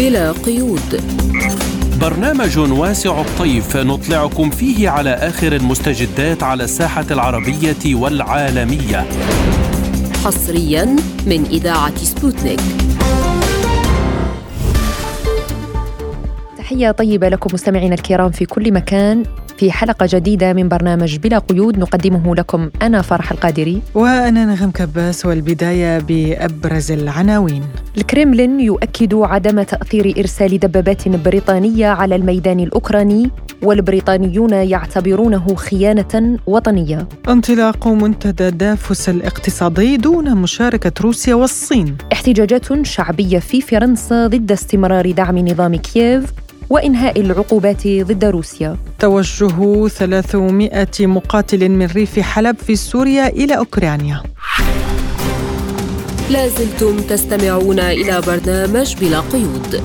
بلا قيود. برنامج واسع الطيف نطلعكم فيه على آخر المستجدات على الساحة العربية والعالمية. حصريا من إذاعة سبوتنيك. تحية طيبة لكم مستمعينا الكرام في كل مكان. في حلقة جديدة من برنامج بلا قيود. نقدمه لكم أنا فرح القادري. وأنا نغم كباس والبداية بأبرز العناوين. الكريملين يؤكد عدم تأثير إرسال دبابات بريطانية على الميدان الأوكراني والبريطانيون يعتبرونه خيانة وطنية. انطلاق منتدى دافوس الاقتصادي دون مشاركة روسيا والصين. احتجاجات شعبية في فرنسا ضد استمرار دعم نظام كييف. وإنهاء العقوبات ضد روسيا. توجه 300 مقاتل من ريف حلب في سوريا إلى أوكرانيا. لازلتم تستمعون إلى برنامج بلا قيود.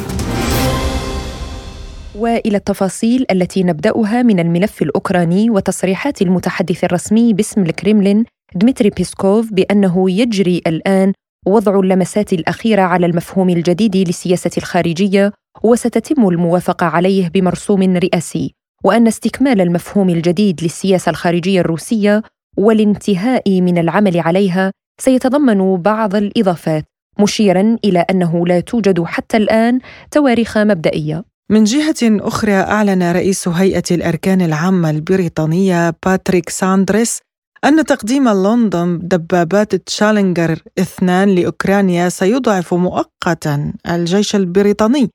وإلى التفاصيل التي نبدأها من الملف الأوكراني وتصريحات المتحدث الرسمي باسم الكريملين دمتري بيسكوف بأنه يجري الآن وضع اللمسات الأخيرة على المفهوم الجديد للسياسة الخارجية وستتم الموافقة عليه بمرسوم رئاسي وأن استكمال المفهوم الجديد للسياسة الخارجية الروسية والانتهاء من العمل عليها سيتضمن بعض الإضافات مشيرا إلى أنه لا توجد حتى الآن تواريخ مبدئية. من جهة أخرى أعلن رئيس هيئة الأركان العامة البريطانية باتريك ساندريس أن تقديم لندن دبابات تشالنجر اثنان لأوكرانيا سيضعف مؤقتا الجيش البريطاني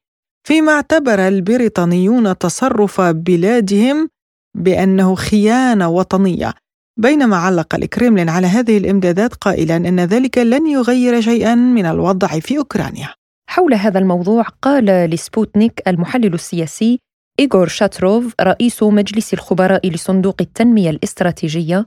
فيما اعتبر البريطانيون تصرف بلادهم بأنه خيانة وطنية بينما علق الكريملين على هذه الإمدادات قائلا إن ذلك لن يغير شيئا من الوضع في أوكرانيا. حول هذا الموضوع قال لسبوتنيك المحلل السياسي إيغور شاتروف رئيس مجلس الخبراء لصندوق التنمية الاستراتيجية.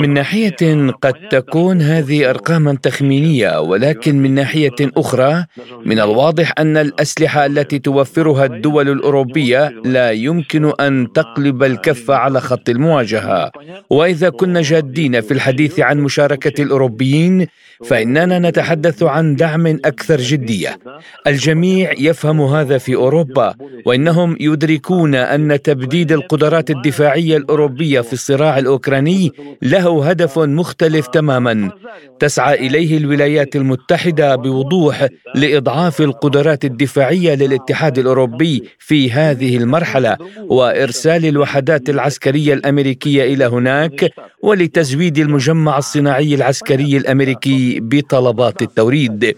من ناحية قد تكون هذه أرقاما تخمينية ولكن من ناحية أخرى من الواضح أن الأسلحة التي توفرها الدول الأوروبية لا يمكن أن تقلب الكف على خط المواجهة. وإذا كنا جادين في الحديث عن مشاركة الأوروبيين فإننا نتحدث عن دعم أكثر جدية. الجميع يفهم هذا في أوروبا وإنهم يدركون أن تبديد القدرات الدفاعية الأوروبية في الصراع الأوكراني له هدف مختلف تماما. تسعى إليه الولايات المتحدة بوضوح لإضعاف القدرات الدفاعية للاتحاد الأوروبي في هذه المرحلة وإرسال الوحدات العسكرية الأمريكية إلى هناك ولتزويد المجمع الصناعي العسكري الأمريكي. بطلبات التوريد.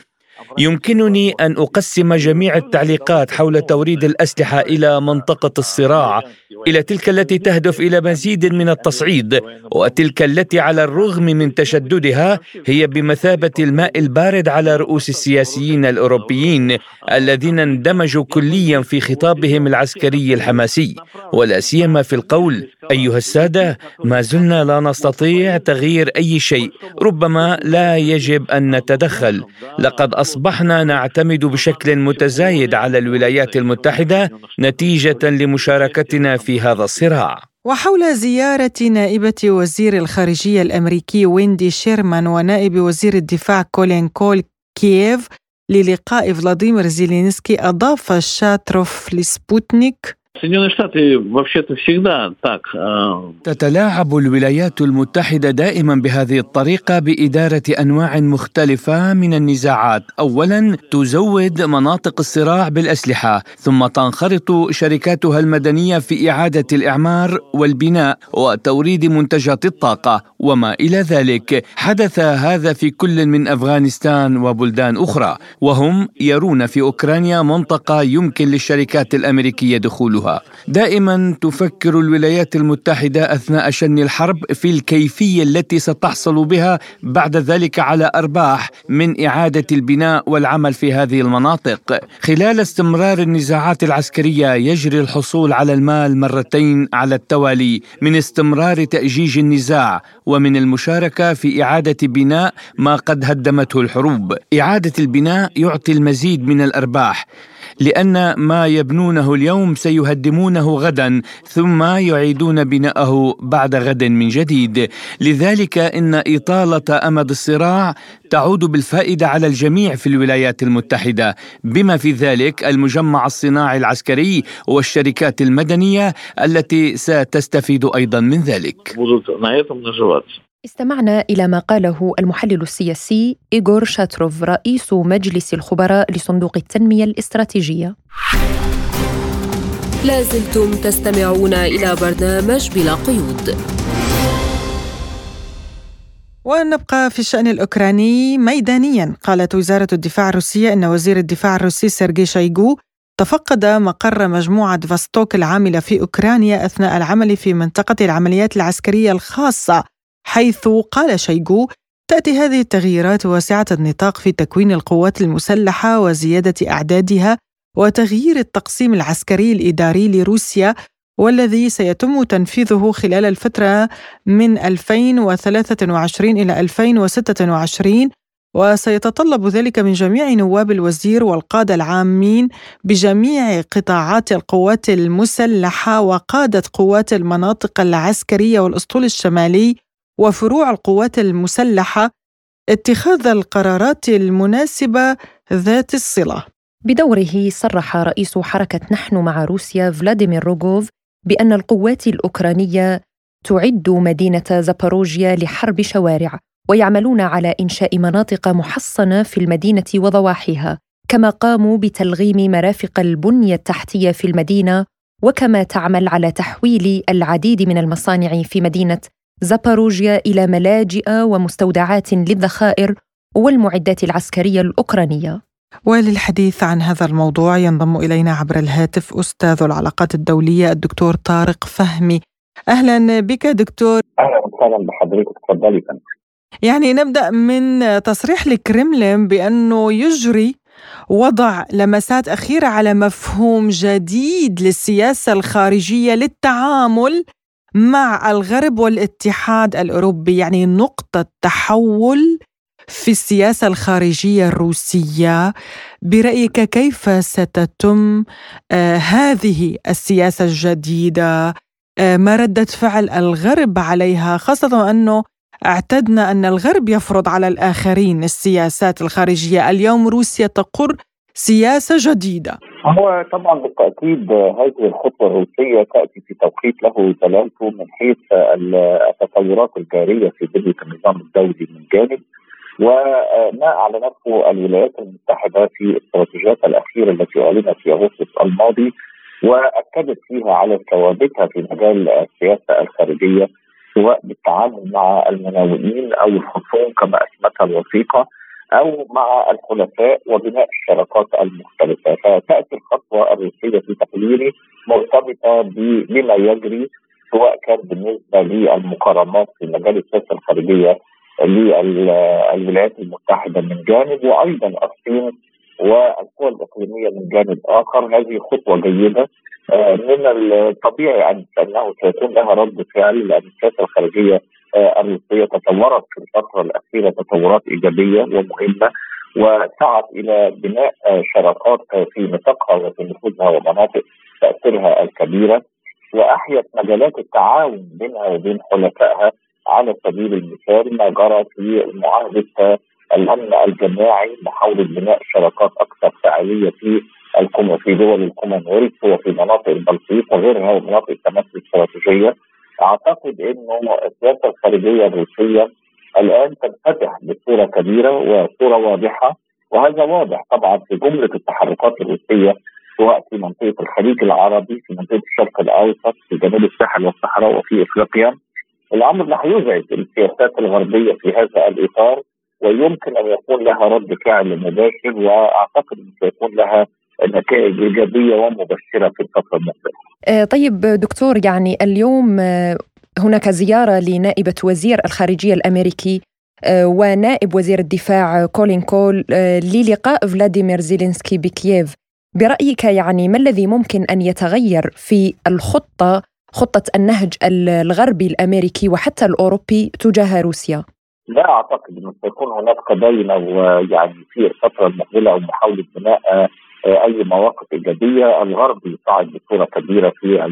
يمكنني أن أقسم جميع التعليقات حول توريد الأسلحة إلى منطقة الصراع إلى تلك التي تهدف إلى مزيد من التصعيد وتلك التي على الرغم من تشددها هي بمثابة الماء البارد على رؤوس السياسيين الأوروبيين الذين اندمجوا كليا في خطابهم العسكري الحماسي. ولا سيما في القول أيها السادة ما زلنا لا نستطيع تغيير أي شيء ربما لا يجب أن نتدخل. لقد أصبحنا نعتمد بشكل متزايد على الولايات المتحدة نتيجة لمشاركتنا في هذا الصراع. وحول زيارة نائبة وزير الخارجية الأمريكي ويندي شيرمان ونائب وزير الدفاع كولين كول كييف للقاء فلاديمير زيلينسكي أضاف شاتروف لسبوتنيك Соединенные Штаты вообще-то всегда так. تتلاعب الولايات المتحدة دائما بهذه الطريقة بإدارة أنواع مختلفة من النزاعات. أولا تزود مناطق الصراع بالأسلحة، ثم تنخرط شركاتها المدنية في إعادة الإعمار والبناء وتوريد منتجات الطاقة وما إلى ذلك. حدث هذا في كل من أفغانستان وبلدان أخرى، وهم يرون في أوكرانيا منطقة يمكن للشركات الأمريكية دخولها. دائما تفكر الولايات المتحدة أثناء شن الحرب في الكيفية التي ستحصل بها بعد ذلك على أرباح من إعادة البناء والعمل في هذه المناطق. خلال استمرار النزاعات العسكرية يجري الحصول على المال مرتين على التوالي من استمرار تأجيج النزاع ومن المشاركة في إعادة بناء ما قد هدمته الحروب. إعادة البناء يعطي المزيد من الأرباح. لأن ما يبنونه اليوم سيهدمونه غدا ثم يعيدون بناءه بعد غد من جديد. لذلك إن إطالة أمد الصراع تعود بالفائدة على الجميع في الولايات المتحدة. بما في ذلك المجمع الصناعي العسكري والشركات المدنية التي ستستفيد أيضا من ذلك. استمعنا إلى ما قاله المحلل السياسي إيغور شاتروف رئيس مجلس الخبراء لصندوق التنمية الاستراتيجية. لازلتم تستمعون إلى برنامج بلا قيود. ونبقى في الشأن الأوكراني ميدانيا. قالت وزارة الدفاع الروسية أن وزير الدفاع الروسي سيرجي شايغو تفقد مقر مجموعة فاستوك العاملة في أوكرانيا أثناء العمل في منطقة العمليات العسكرية الخاصة. حيث قال شيغو تأتي هذه التغييرات واسعة النطاق في تكوين القوات المسلحة وزيادة أعدادها وتغيير التقسيم العسكري الإداري لروسيا والذي سيتم تنفيذه خلال الفترة من 2023 إلى 2026 وسيتطلب ذلك من جميع نواب الوزير والقادة العامين بجميع قطاعات القوات المسلحة وقادة قوات المناطق العسكرية والأسطول الشمالي وفروع القوات المسلحة اتخاذ القرارات المناسبة ذات الصلة. بدوره صرح رئيس حركة نحن مع روسيا فلاديمير روغوف بأن القوات الأوكرانية تعد مدينة زاباروجيا لحرب شوارع ويعملون على إنشاء مناطق محصنة في المدينة وضواحيها كما قاموا بتلغيم مرافق البنية التحتية في المدينة وكما تعمل على تحويل العديد من المصانع في مدينة زاباروجيا إلى ملاجئ ومستودعات للذخائر والمعدات العسكرية الأوكرانية. وللحديث عن هذا الموضوع ينضم إلينا عبر الهاتف أستاذ العلاقات الدولية الدكتور طارق فهمي. أهلا بك دكتور. أهلا وسهلا بحضرتك تفضلي يعني نبدأ من تصريح الكرملين بأنه يجري وضع لمسات أخيرة على مفهوم جديد للسياسة الخارجية للتعامل مع الغرب والاتحاد الأوروبي يعني نقطة تحول في السياسة الخارجية الروسية. برأيك كيف ستتم آه هذه السياسة الجديدة؟ آه ما ردة فعل الغرب عليها؟ خاصة أنه اعتدنا أن الغرب يفرض على الآخرين السياسات الخارجية. اليوم روسيا تقر سياسة جديدة. هو طبعا بالتأكيد هذه الخطوة الروسية تأتي في توقيت له دلالته من حيث التطورات الجارية في بنيه النظام الدولي من جانب. وما اعلنته الولايات المتحدة في الاستراتيجيات الأخيرة التي أعلنت في أغسطس الماضي وأكدت فيها على ثوابتها في مجال السياسة الخارجية سواء بالتعامل مع المناوئين أو الخصوم كما اسمتها الوثيقة. أو مع الحلفاء وبناء الشراكات المختلفة. فتأتي الخطوة الروسية في تقديري مرتبطة بما يجري سواء كان بالنسبة للمقارنات في مجال السياسة الخارجية للولايات المتحدة من جانب وأيضا الصين والقوى الإقليمية من جانب آخر. هذه خطوة جيدة آه، من الطبيعي ان أنه سيكون لها رد فعل لأن السياسة الخارجية آه، الروسيه تطورت في الفترة الأخيرة تطورات إيجابية ومهمة وسعت إلى بناء آه، شراكات في نطاقها وفي نفوذها ومناطق تأثيرها الكبيرة وأحيت مجالات التعاون بينها وبين حلفائها على سبيل المثال ما جرى في معاهدة الأمن الجماعي محاولة بناء شراكات أكثر فعالية في في دول الكومنولث وفي مناطق البلطيق وغيرها ومناطق التماس الاستراتيجيه أعتقد انه السياسة الخارجية الروسية الآن تنفتح بصورة كبيرة وصورة واضحة وهذا واضح طبعا في جملة التحركات الروسية سواء في منطقة الخليج العربي في منطقة الشرق الأوسط في جنوب الساحل والصحراء وفي إفريقيا. الأمر لا يزعج السياسات الغربية في هذا الإطار ويمكن أن يكون لها رد فعل مباشر وأعتقد أن سيكون لها نتائج إيجابية ومبشرة في الفترة المقبلة. آه، طيب دكتور يعني اليوم آه، هناك زيارة لنائبة وزير الخارجية الأمريكي آه، ونائب وزير الدفاع كولين كول للقاء فلاديمير زيلينسكي بكييف برأيك يعني ما الذي ممكن أن يتغير في الخطة خطة النهج الغربي الأمريكي وحتى الأوروبي تجاه روسيا؟ لا أعتقد إنه سيكون هناك تباين أو يعني في الفترة المقبلة أو محاولة بناء أي مواقف إيجابية. الغرب يصعد بصورة كبيرة في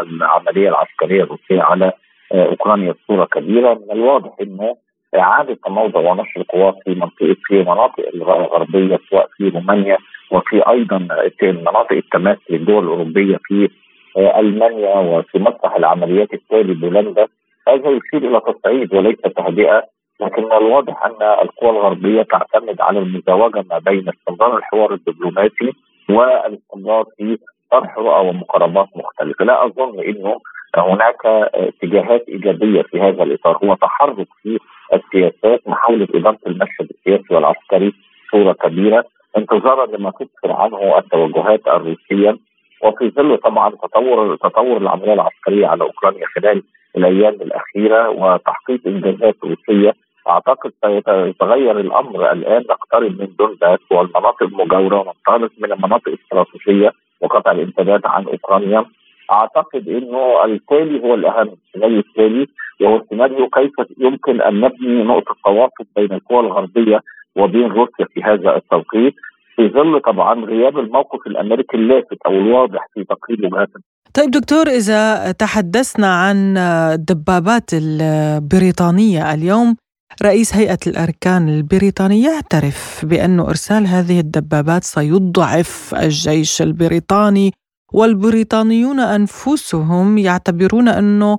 العملية العسكرية الروسية على أوكرانيا بصورة كبيرة. من الواضح إنه إعادة تموضع ونشر قوات في منطقة في مناطق الغربية سواء في رومانيا وفي أيضا مناطق التماس للدول الاوروبيه في ألمانيا وفي مسرح العمليات التالي بولندا. هذا يشير إلى تصعيد وليس تهدئة لكن الواضح أن القوى الغربية تعتمد على المزاوجة ما بين استمرار الحوار الدبلوماسي والاستمرار في طرح رؤى ومقاربات مختلفة، لا أظن انه هناك اتجاهات إيجابية في هذا الإطار، هو تحرك في السياسات محاولة إدارة المشهد السياسي والعسكري صوره كبيرة انتظارا لما تسفر عنه التوجهات الروسية. وفي ظل طبعا تطور تطور العملية العسكرية على أوكرانيا خلال الأيام الأخيرة وتحقيق إنجازات روسية أعتقد سيتغير الأمر الآن نقترب من دونباس والمناطق المجاوره وننطلق من المناطق الاستراتيجيه وقطع الامتداد عن أوكرانيا. أعتقد إنه التالي هو الأهم السيناريو التالي وهو سيناريو كيف يمكن أن نبني نقطة تواصل بين القوى الغربية وبين روسيا في هذا التوقيت. في ظل طبعا غياب الموقف الأمريكي اللافت أو الواضح في تقرير وجهات طيب دكتور إذا تحدثنا عن الدبابات البريطانية اليوم رئيس هيئة الأركان البريطاني يعترف بأن إرسال هذه الدبابات سيضعف الجيش البريطاني والبريطانيون أنفسهم يعتبرون أنه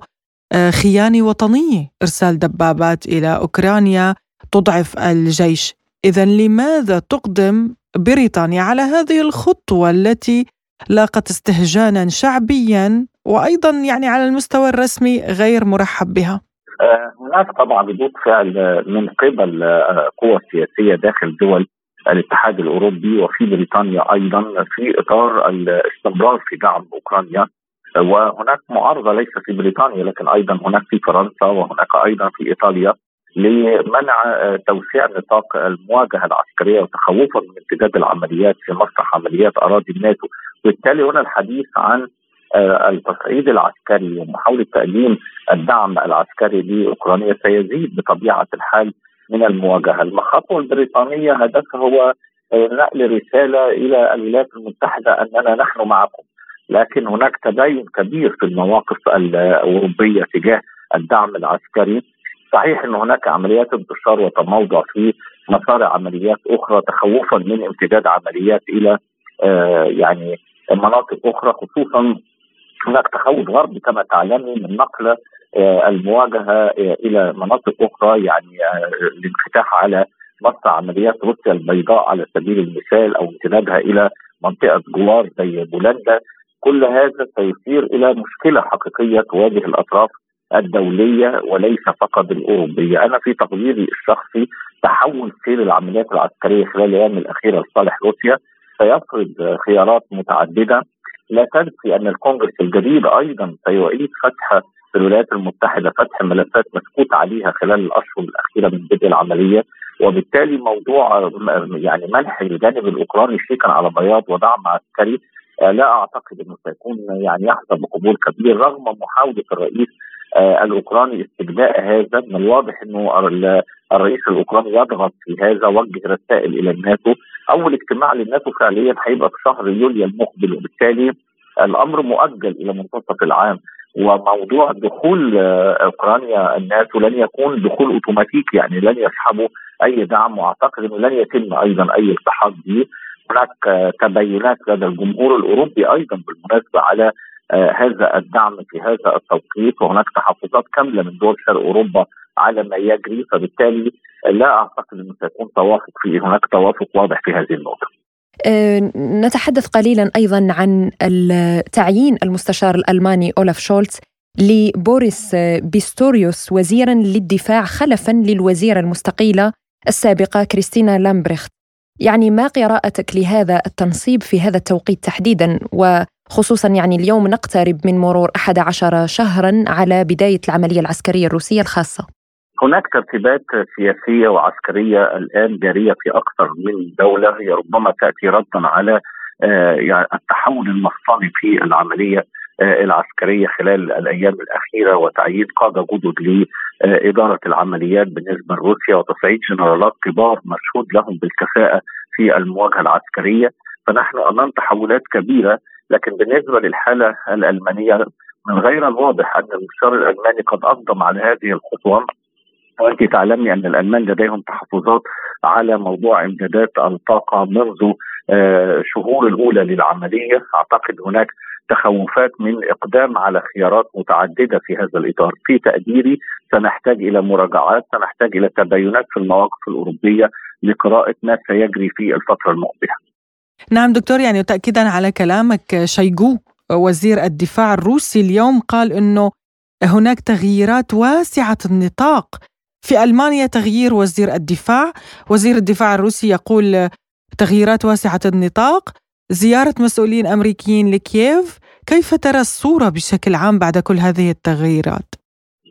خيانة وطنية إرسال دبابات إلى أوكرانيا تضعف الجيش اذا لماذا تقدم بريطانيا على هذه الخطوة التي لاقت استهجانا شعبيا وأيضا يعني على المستوى الرسمي غير مرحب بها. آه، هناك طبعا ردود فعل من قبل آه، قوى سياسية داخل دول الاتحاد الأوروبي وفي بريطانيا أيضا في إطار الاستمرار في دعم أوكرانيا. وهناك معارضة ليس في بريطانيا لكن أيضا هناك في فرنسا وهناك أيضا في إيطاليا لمنع آه، توسيع نطاق المواجهة العسكرية وتخوفا من امتداد العمليات في مسرح عمليات أراضي الناتو، وبالتالي هنا الحديث عن آه، التصعيد العسكري ومحاولة تقديم الدعم العسكري لأوكرانيا سيزيد بطبيعة الحال من المواجهة، الخطوه البريطانية هدفها هو آه، نقل رسالة إلى الولايات المتحدة أننا نحن معكم، لكن هناك تباين كبير في المواقف الأوروبية تجاه الدعم العسكري. صحيح إن هناك عمليات انتشار وتموضع في مسار عمليات أخرى تخوفا من امتداد عمليات إلى آه يعني مناطق أخرى خصوصا هناك تخوف غربي كما تعلمي من نقل آه المواجهة آه إلى مناطق أخرى يعني آه الانفتاح على مصر عمليات روسيا البيضاء على سبيل المثال أو امتدادها إلى منطقة جوار زي بولندا. كل هذا سيصير إلى مشكلة حقيقية تواجه الأطراف الدولية وليس فقط الأوروبية، أنا في تقديري الشخصي تحول سير العمليات العسكرية خلال الأيام الأخيرة لصالح روسيا. سيفرض خيارات متعددة لا تنسي أن الكونغرس الجديد أيضا سيعيد فتح في الولايات المتحدة فتح ملفات مسكوت عليها خلال الأشهر الأخيرة من بدء العملية. وبالتالي موضوع يعني منح الجانب الأوكراني شيكا على بياض ودعم عسكري لا أعتقد إنه سيكون يعني يحظى بقبول كبير رغم محاولة الرئيس الأوكراني استجداء هذا من الواضح إنه الرئيس الأوكراني يضغط في هذا وجه رسائل إلى الناتو. أول اجتماع للناتو فعليا هيبقى في شهر يوليو المقبل. وبالتالي الأمر مؤجل إلى منتصف العام. وموضوع دخول آه، أوكرانيا الناتو لن يكون دخول اوتوماتيكي يعني لن يصحبه أي دعم. وأعتقد إنه لن يتم أيضا أي التحاق به هناك آه، تبينات لدى الجمهور الأوروبي أيضا بالمناسبة على آه، هذا الدعم في هذا التوقيت وهناك تحفظات كاملة من دول شرق أوروبا على ما يجري فبالتالي لا أعتقد أنه سيكون توافق فيه هناك توافق واضح في هذه النقطة. آه، نتحدث قليلا أيضا عن تعيين المستشار الألماني اولف شولتز لبوريس بيستوريوس وزيرا للدفاع خلفا للوزيرة المستقيلة السابقة كريستينا لامبريخت. يعني ما قراءتك لهذا التنصيب في هذا التوقيت تحديدا؟ و خصوصا يعني اليوم نقترب من مرور 11 شهرا على بداية العملية العسكرية الروسية الخاصة. هناك ترتيبات سياسية وعسكرية الآن جارية في أكثر من دولة هي ربما تأتي ردا على آه، يعني التحول المفصلي في العملية آه، العسكرية خلال الأيام الأخيرة وتعيين قادة جدد لإدارة العمليات بالنسبة لروسيا وتصعيد جنرالات كبار مشهود لهم بالكفاءة في المواجهة العسكرية. فنحن أمام تحولات كبيرة لكن بالنسبة للحالة الألمانية من غير الواضح أن المستشار الألماني قد أقدم على هذه الخطوة. وأنت تعلمي أن الألمان لديهم تحفظات على موضوع امدادات الطاقة منذ آه، شهور الأولى للعملية، أعتقد هناك تخوفات من إقدام على خيارات متعددة في هذا الإطار، في تقديري سنحتاج إلى مراجعات، سنحتاج إلى تباينات في المواقف الأوروبية لقراءة ما سيجري في الفترة المقبلة. نعم دكتور يعني تاكيدا على كلامك شيغو وزير الدفاع الروسي اليوم قال إنه هناك تغييرات واسعة النطاق في ألمانيا تغيير وزير الدفاع. وزير الدفاع الروسي يقول تغييرات واسعة النطاق. زيارة مسؤولين أمريكيين لكييف. كيف ترى الصورة بشكل عام بعد كل هذه التغييرات؟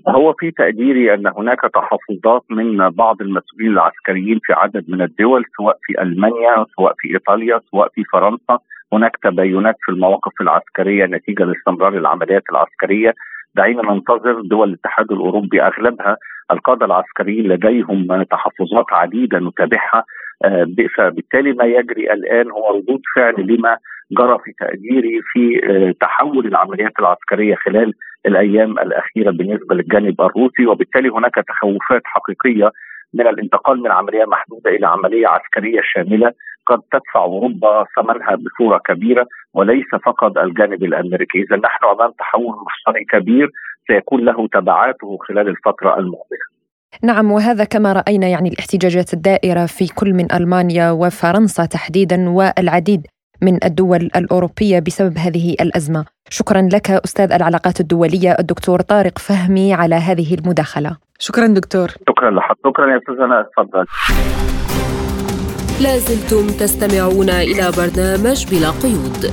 هو في تقديري أن هناك تحفظات من بعض المسؤولين العسكريين في عدد من الدول سواء في ألمانيا سواء في إيطاليا سواء في فرنسا. هناك تباينات في المواقف العسكرية نتيجة لاستمرار العمليات العسكرية. دعينا ننتظر دول الاتحاد الأوروبي أغلبها القادة العسكريين لديهم تحفظات عديدة نتابعها آه، فبالتالي ما يجري الآن هو ردود فعل لما جرى في تقديري في آه، تحول العمليات العسكرية خلال الأيام الأخيرة بالنسبة للجانب الروسي وبالتالي هناك تخوفات حقيقية من الانتقال من عملية محدودة إلى عملية عسكرية شاملة قد تدفع أوروبا ثمنها بصورة كبيرة وليس فقط الجانب الأمريكي، اذا نحن أمام تحول مصري كبير سيكون له تبعاته خلال الفترة المقبلة. نعم وهذا كما رأينا يعني الاحتجاجات الدائرة في كل من ألمانيا وفرنسا تحديدا والعديد من الدول الأوروبية بسبب هذه الأزمة. شكرا لك أستاذ العلاقات الدولية الدكتور طارق فهمي على هذه المداخلة. شكرا دكتور. شكرا لحضرتك، شكرا يا أستاذ أنا اتفضل. لازلتم تستمعون إلى برنامج بلا قيود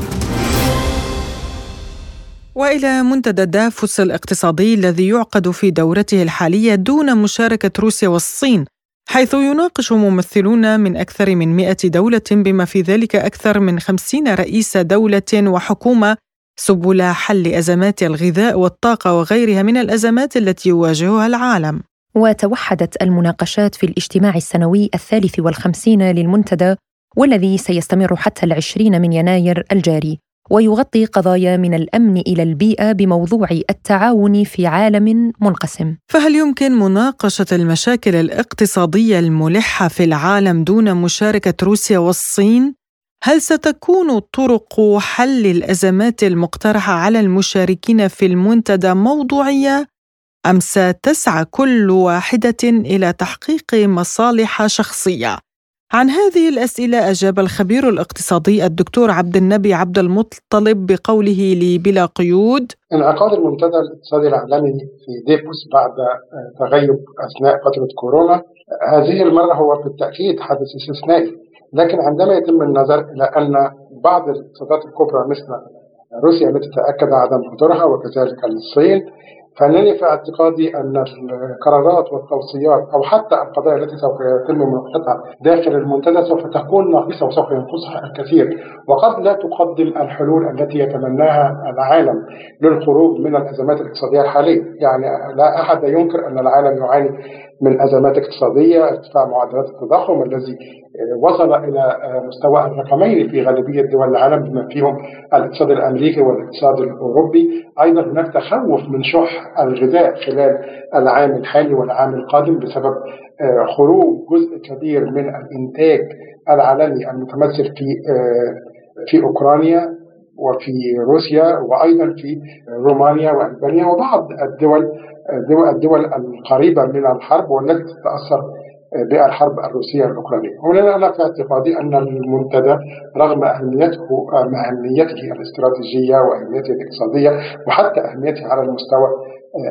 وإلى منتدى دافوس الاقتصادي الذي يعقد في دورته الحالية دون مشاركة روسيا والصين حيث يناقش ممثلون من أكثر من 100 دولة بما في ذلك أكثر من 50 رئيس دولة وحكومة سبل حل أزمات الغذاء والطاقة وغيرها من الأزمات التي يواجهها العالم. وتوحدت المناقشات في الاجتماع السنوي الثالث والخمسين للمنتدى والذي سيستمر حتى العشرين من يناير الجاري. ويغطي قضايا من الأمن إلى البيئة بموضوع التعاون في عالم منقسم. فهل يمكن مناقشة المشاكل الاقتصادية الملحة في العالم دون مشاركة روسيا والصين؟ هل ستكون طرق حل الأزمات المقترحة على المشاركين في المنتدى موضوعية أم ستسعى كل واحدة إلى تحقيق مصالح شخصية عن هذه الأسئلة أجاب الخبير الاقتصادي الدكتور عبد النبي عبد المطلب بقوله لي بلا قيود. انعقاد المنتدى الاقتصادي العالمي في ديفوس بعد تغيب أثناء فترة كورونا هذه المرة هو بالتاكيد حدث استثنائي لكن عندما يتم النظر إلى أن بعض الاقتصادات الكبرى مثل روسيا التي تأكد عدم حضورها وكذلك الصين فانني في اعتقادي أن القرارات والتوصيات أو حتى القضايا التي سوف يتم مناقشتها داخل المنتدى سوف تكون ناقصة وسوف ينقصها الكثير. وقد لا تقدم الحلول التي يتمناها العالم للخروج من الأزمات الاقتصادية الحالية، يعني لا أحد ينكر أن العالم يعاني من أزمات اقتصادية، ارتفاع معدلات التضخم الذي وصل إلى مستوى الرقمين في غالبية دول العالم بما فيهم الاقتصاد الأمريكي والاقتصاد الأوروبي، أيضا هناك تخوف من شح الغذاء خلال العام الحالي والعام القادم بسبب خروج جزء كبير من الإنتاج العالمي المتمثل في في أوكرانيا. وفي روسيا وأيضا في رومانيا وألبانيا وبعض الدول الدول القريبة من الحرب والتي تتأثر بالحرب الروسية الأوكرانية. هنا أنا في اعتقادي أن المنتدى رغم أهميته أهميته الاستراتيجية وأهميته الاقتصادية وحتى أهميته على المستوى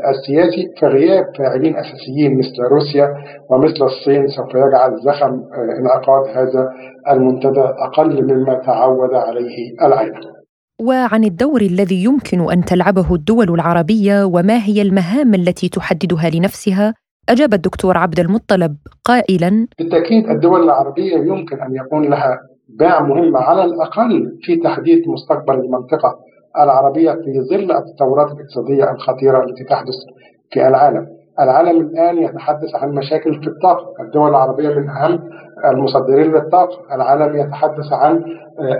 السياسي فغياب فاعلين أساسيين مثل روسيا ومثل الصين سوف يجعل زخم انعقاد هذا المنتدى أقل مما تعود عليه العالم. وعن الدور الذي يمكن أن تلعبه الدول العربية وما هي المهام التي تحددها لنفسها أجاب الدكتور عبد المطلب قائلا بالتأكيد الدول العربية يمكن أن يكون لها باع مهم على الأقل في تحديد مستقبل المنطقة العربية في ظل التطورات الاقتصادية الخطيرة التي تحدث في العالم. العالم الآن يتحدث عن مشاكل في الطاقة. الدول العربية من أهم المصدرين للطاقة العالم يتحدث عن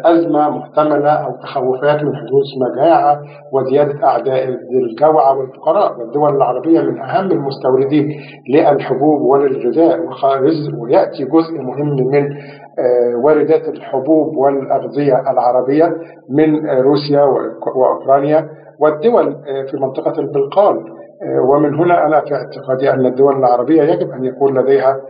أزمة محتملة أو تخوفات من حدوث مجاعة وزيادة أعداء الجوعى والفقراء. والدول العربية من أهم المستوردين للحبوب وللغذاء ويأتي جزء مهم من واردات الحبوب والأغذية العربية من روسيا وأوكرانيا. والدول في منطقة البلقان ومن هنا أنا في اعتقادي أن الدول العربية يجب أن يكون لديها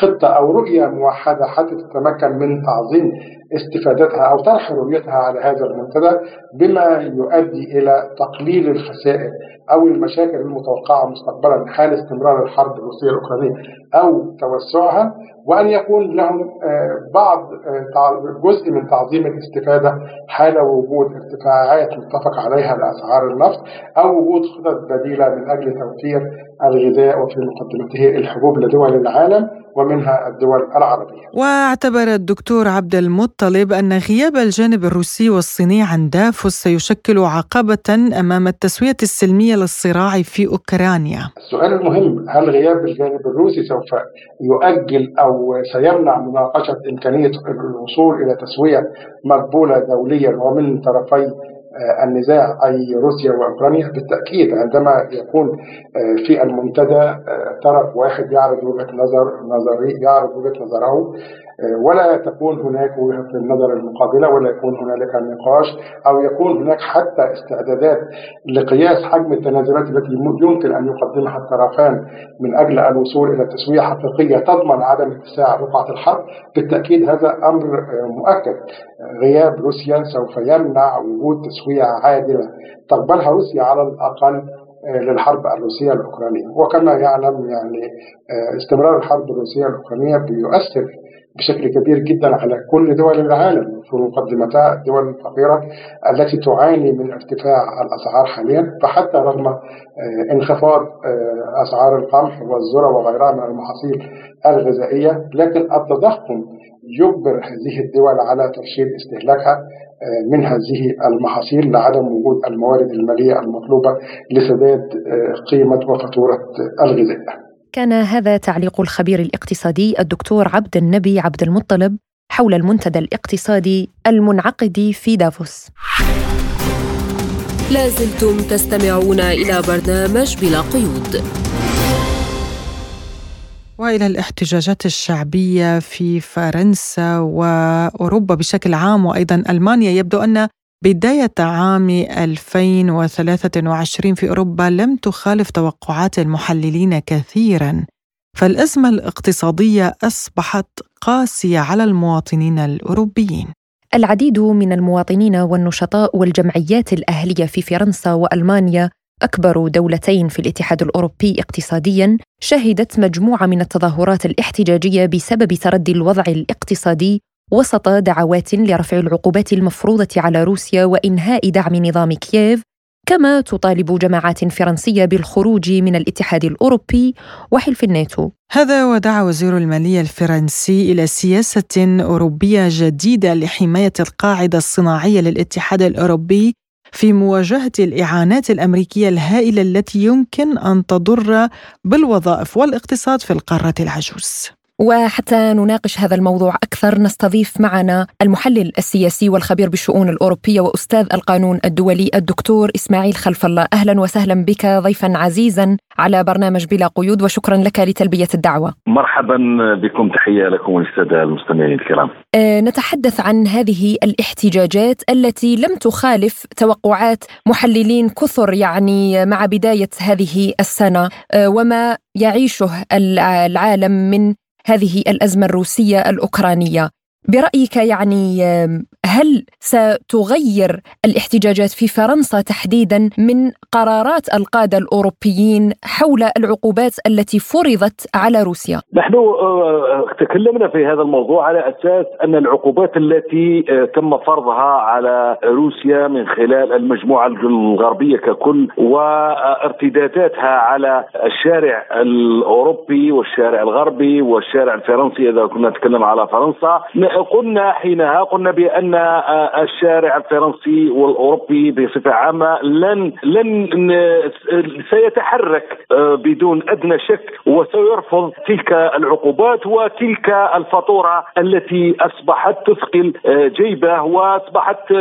خطة أو رؤية موحدة حتى تتمكن من تعظيم استفادتها أو طرح رؤيتها على هذا المنتدى بما يؤدي إلى تقليل الخسائر أو المشاكل المتوقعة مستقبلا حال استمرار الحرب الروسية الأوكرانية أو توسعها وأن يكون لهم آه، بعض آه، جزء من تعظيم الاستفادة حال وجود ارتفاعات متفق عليها لأسعار النفط أو وجود خطط بديلة من أجل توفير الغذاء وفي مقدمته الحبوب لدول العالم. ومنها الدول العربية. واعتبر الدكتور عبد المطلب أن غياب الجانب الروسي والصيني عن دافوس سيشكل عقبة أمام التسوية السلمية للصراع في أوكرانيا. السؤال المهم هل غياب الجانب الروسي سوف يؤجل أو سيمنع مناقشة إمكانية الوصول إلى تسوية مقبولة دوليا ومن طرفي النزاع أي روسيا وأوكرانيا بالتأكيد. عندما يكون آه، في المنتدى آه، طرف واحد يعرض وجهة نظر نظري يعرض وجهة نظره ولا تكون هناك وجهة النظر المقابلة ولا يكون هنالك نقاش أو يكون هناك حتى استعدادات لقياس حجم التنازلات التي يمكن أن يقدمها الطرفان من أجل الوصول إلى تسوية حقيقية تضمن عدم اتساع رقعة الحرب. بالتأكيد هذا أمر مؤكد. غياب روسيا سوف يمنع وجود تسوية عادلة تقبلها روسيا على الأقل آه، للحرب الروسية الأوكرانية. وكما يعلم يعني آه، استمرار الحرب الروسية الأوكرانية بيؤثر بشكل كبير جدا على كل دول العالم في مقدمتها الدول الفقيرة التي تعاني من ارتفاع الأسعار حاليا فحتى رغم آه، انخفاض أسعار القمح والذرة وغيرها من المحاصيل الغذائية لكن التضخم يجبر هذه الدول على ترشيد استهلاكها آه، من هذه المحاصيل لعدم وجود الموارد المالية المطلوبة لسداد آه، قيمة وفاتورة الغذاء. كان هذا تعليق الخبير الاقتصادي الدكتور عبد النبي عبد المطلب حول المنتدى الاقتصادي المنعقد في دافوس. لازلتم تستمعون إلى برنامج بلا قيود. وإلى الاحتجاجات الشعبية في فرنسا وأوروبا بشكل عام وأيضا ألمانيا يبدو أن بداية عام 2023 في أوروبا لم تخالف توقعات المحللين كثيرا فالأزمة الاقتصادية أصبحت قاسية على المواطنين الأوروبيين. العديد من المواطنين والنشطاء والجمعيات الأهلية في فرنسا وألمانيا أكبر دولتين في الاتحاد الأوروبي اقتصادياً شهدت مجموعة من التظاهرات الاحتجاجية بسبب تردي الوضع الاقتصادي وسط دعوات لرفع العقوبات المفروضة على روسيا وإنهاء دعم نظام كييف كما تطالب جماعات فرنسية بالخروج من الاتحاد الأوروبي وحلف الناتو هذا ودعا وزير المالية الفرنسي إلى سياسة أوروبية جديدة لحماية القاعدة الصناعية للاتحاد الأوروبي في مواجهة الإعانات الأمريكية الهائلة التي يمكن أن تضر بالوظائف والاقتصاد في القارة العجوز. وحتى نناقش هذا الموضوع أكثر نستضيف معنا المحلل السياسي والخبير بالشؤون الأوروبية وأستاذ القانون الدولي الدكتور إسماعيل خلف الله. أهلا وسهلا بك ضيفا عزيزا على برنامج بلا قيود وشكرا لك لتلبية الدعوة. مرحبا بكم تحية لكم وللسادة المستمعين الكرام. أه نتحدث عن هذه الاحتجاجات التي لم تخالف توقعات محللين كثر يعني مع بداية هذه السنة. أه وما يعيشه العالم من هذه الأزمة الروسية الأوكرانية. برأيك يعني هل ستغير الاحتجاجات في فرنسا تحديدا من قرارات القادة الأوروبيين حول العقوبات التي فرضت على روسيا؟ نحن آه، تكلمنا في هذا الموضوع على أساس أن العقوبات التي آه، تم فرضها على روسيا من خلال المجموعة الغربية ككل وارتداداتها على الشارع الأوروبي والشارع الغربي والشارع الفرنسي إذا كنا نتكلم على فرنسا قلنا حينها قلنا بأن الشارع الفرنسي والأوروبي بصفة عامة. لن لن سيتحرك بدون أدنى شك وسيرفض تلك العقوبات وتلك الفاتورة التي أصبحت تثقل جيبه وأصبحت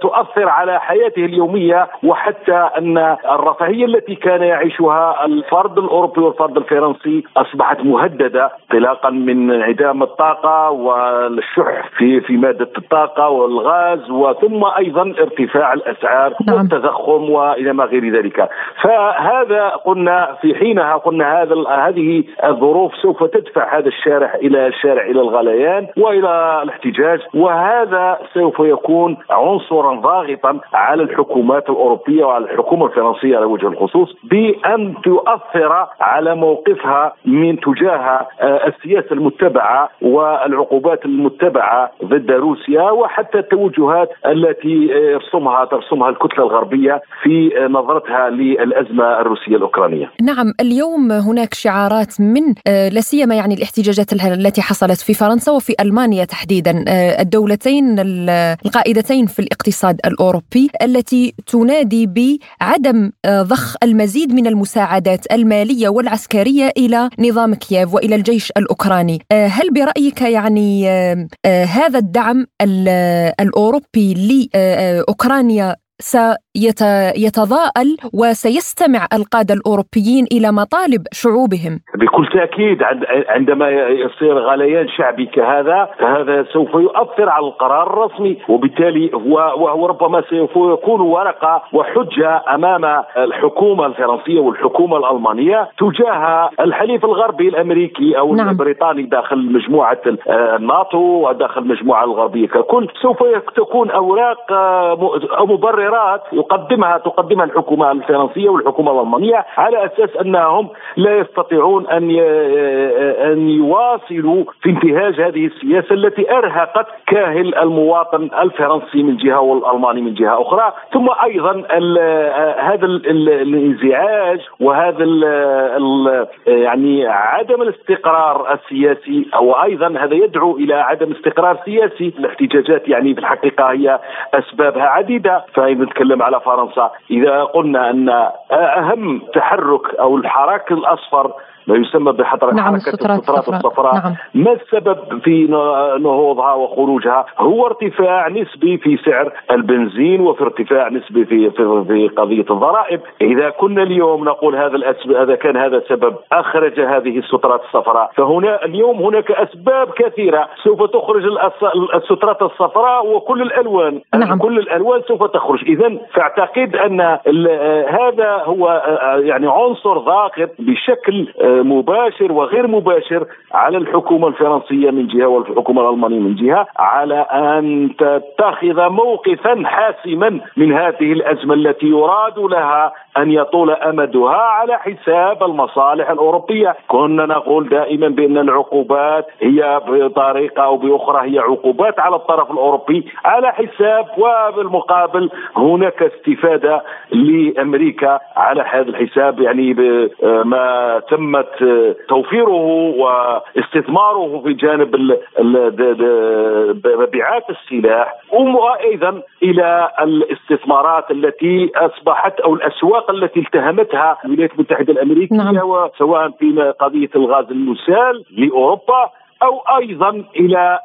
تؤثر على حياته اليومية وحتى أن الرفاهية التي كان يعيشها الفرد الأوروبي والفرد الفرنسي أصبحت مهددة انطلاقا من انعدام الطاقة والشح في في مادة الطاقة والغاز وثم أيضا ارتفاع الأسعار نعم. والتضخم وإلى ما غير ذلك فهذا قلنا في حينها قلنا هذا هذه الظروف سوف تدفع هذا الشارع إلى الشارع إلى الغليان وإلى الاحتجاج وهذا سوف يكون عنصرا ضاغطا على الحكومات الأوروبية وعلى الحكومة الفرنسية على وجه الخصوص بأن تؤثر على موقفها من تجاه آه، السياسة المتبعة والعقوبات المتبعة ضد روسيا وحتى التوجهات التي يرسمها ترسمها الكتلة الغربية في نظرتها للأزمة الروسية الأوكرانية. نعم اليوم هناك شعارات من آه، لا سيما يعني الاحتجاجات التي حصلت في فرنسا وفي ألمانيا تحديدا آه، الدولتين القائدتين في الاقتصاد الأوروبي التي تنادي بعدم آه، ضخ المزيد من المساعدات المالية والعسكرية إلى نظام كييف وإلى الجيش الأوكراني، هل برأيك يعني هذا الدعم الأوروبي لأوكرانيا سيتضاءل وسيستمع القادة الأوروبيين إلى مطالب شعوبهم بكل تأكيد عندما يصير غليان شعبي كهذا فهذا سوف يؤثر على القرار الرسمي وبالتالي هو وهو ربما سوف يكون ورقة وحجة أمام الحكومة الفرنسية والحكومة الألمانية تجاه الحليف الغربي الأمريكي أو نعم. البريطاني داخل مجموعة الناتو وداخل المجموعة الغربية ككل سوف تكون أوراق مبررة خيارات يقدمها تقدمها الحكومة الفرنسية والحكومة الألمانية على أساس أنهم لا يستطيعون أن أن يواصلوا في انتهاج هذه السياسة التي أرهقت كاهل المواطن الفرنسي من جهة والألماني من جهة أخرى. ثم أيضا هذا الانزعاج وهذا يعني عدم الاستقرار السياسي أو أيضا هذا يدعو إلى عدم استقرار سياسي. الاحتجاجات يعني في الحقيقة هي أسبابها عديدة. فإن نتكلم على فرنسا. إذا قلنا أن أهم تحرك أو الحراك الأصفر ما يسمى بحركة نعم السترات السترات الصفراء نعم. ما السبب في نهوضها وخروجها؟ هو ارتفاع نسبي في سعر البنزين وفي ارتفاع نسبي في في, في قضية الضرائب. إذا كنا اليوم نقول هذا هذا كان هذا سبب أخرج هذه السترات الصفراء. فهنا اليوم هناك أسباب كثيرة. سوف تخرج السترات الصفراء وكل الألوان. نعم. كل الألوان سوف تخرج. إذا فاعتقد أن هذا هو يعني عنصر ضاغط بشكل مباشر وغير مباشر على الحكومة الفرنسية من جهة والحكومة الألمانية من جهة على أن تتخذ موقفا حاسما من هذه الأزمة التي يراد لها أن يطول أمدها على حساب المصالح الأوروبية، كنا نقول دائما بأن العقوبات هي بطريقة أو بأخرى هي عقوبات على الطرف الأوروبي على حساب وبالمقابل هناك استفادة لأمريكا على هذا الحساب يعني ما تم توفيره واستثماره في جانب مبيعات السلاح وأيضا إلى الاستثمارات التي أصبحت أو الأسواق التي التهمتها الولايات المتحدة الأمريكية نعم. سواء في قضية الغاز المسال لأوروبا أو أيضا إلى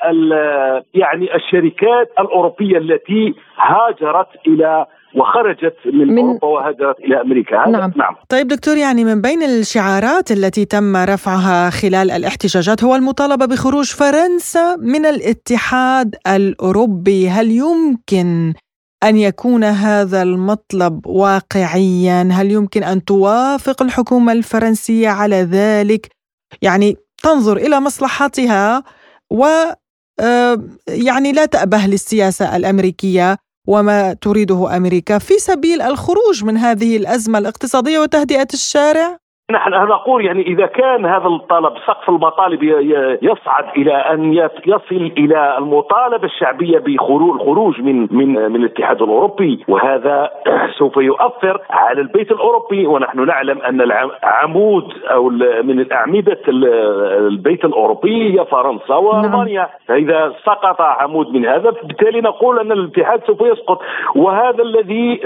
يعني الشركات الأوروبية التي هاجرت إلى وخرجت من, من أوروبا وهاجرت إلى أمريكا. هذا نعم. نعم. طيب دكتور يعني من بين الشعارات التي تم رفعها خلال الاحتجاجات هو المطالبة بخروج فرنسا من الاتحاد الأوروبي. هل يمكن أن يكون هذا المطلب واقعيا؟ هل يمكن أن توافق الحكومة الفرنسية على ذلك؟ يعني تنظر إلى مصلحتها و آه، يعني لا تأبه للسياسة الأمريكية. وما تريده أمريكا في سبيل الخروج من هذه الأزمة الاقتصادية وتهدئة الشارع؟ نحن نقول يعني إذا كان هذا الطلب سقف المطالب يصعد إلى أن يصل إلى المطالبة الشعبية بالخروج من من من الاتحاد الأوروبي. وهذا سوف يؤثر على البيت الأوروبي. ونحن نعلم أن العمود أو من الأعمدة البيت الأوروبي هي فرنسا وألمانيا. نعم. فإذا سقط عمود من هذا بالتالي نقول أن الاتحاد سوف يسقط. وهذا الذي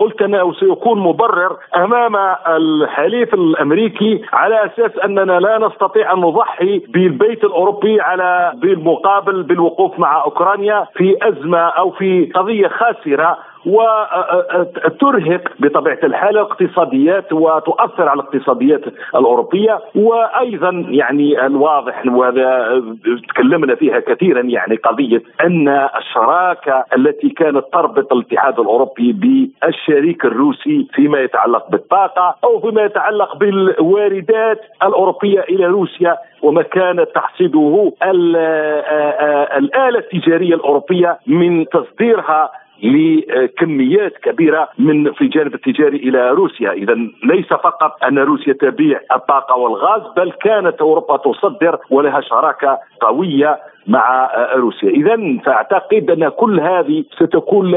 قلت أنا سيكون مبرر أمام الحليف الامريكي على أساس أننا لا نستطيع أن نضحي بالبيت الأوروبي على بالمقابل بالوقوف مع أوكرانيا في أزمة أو في قضية خاسرة وترهق بطبيعة الحال الاقتصاديات وتؤثر على الاقتصاديات الأوروبية وأيضا يعني الواضح وهذا تكلمنا فيها كثيرا يعني قضية أن الشراكة التي كانت تربط الاتحاد الأوروبي بالشريك الروسي فيما يتعلق بالطاقة أو فيما يتعلق بالواردات الأوروبية إلى روسيا وما كانت تحصده الآلة التجارية الأوروبية من تصديرها لكميات كبيرة من في الجانب التجاري إلى روسيا، اذا ليس فقط أن روسيا تبيع الطاقة والغاز بل كانت أوروبا تصدر ولها شراكة قوية مع روسيا. اذا فأعتقد أن كل هذه ستكون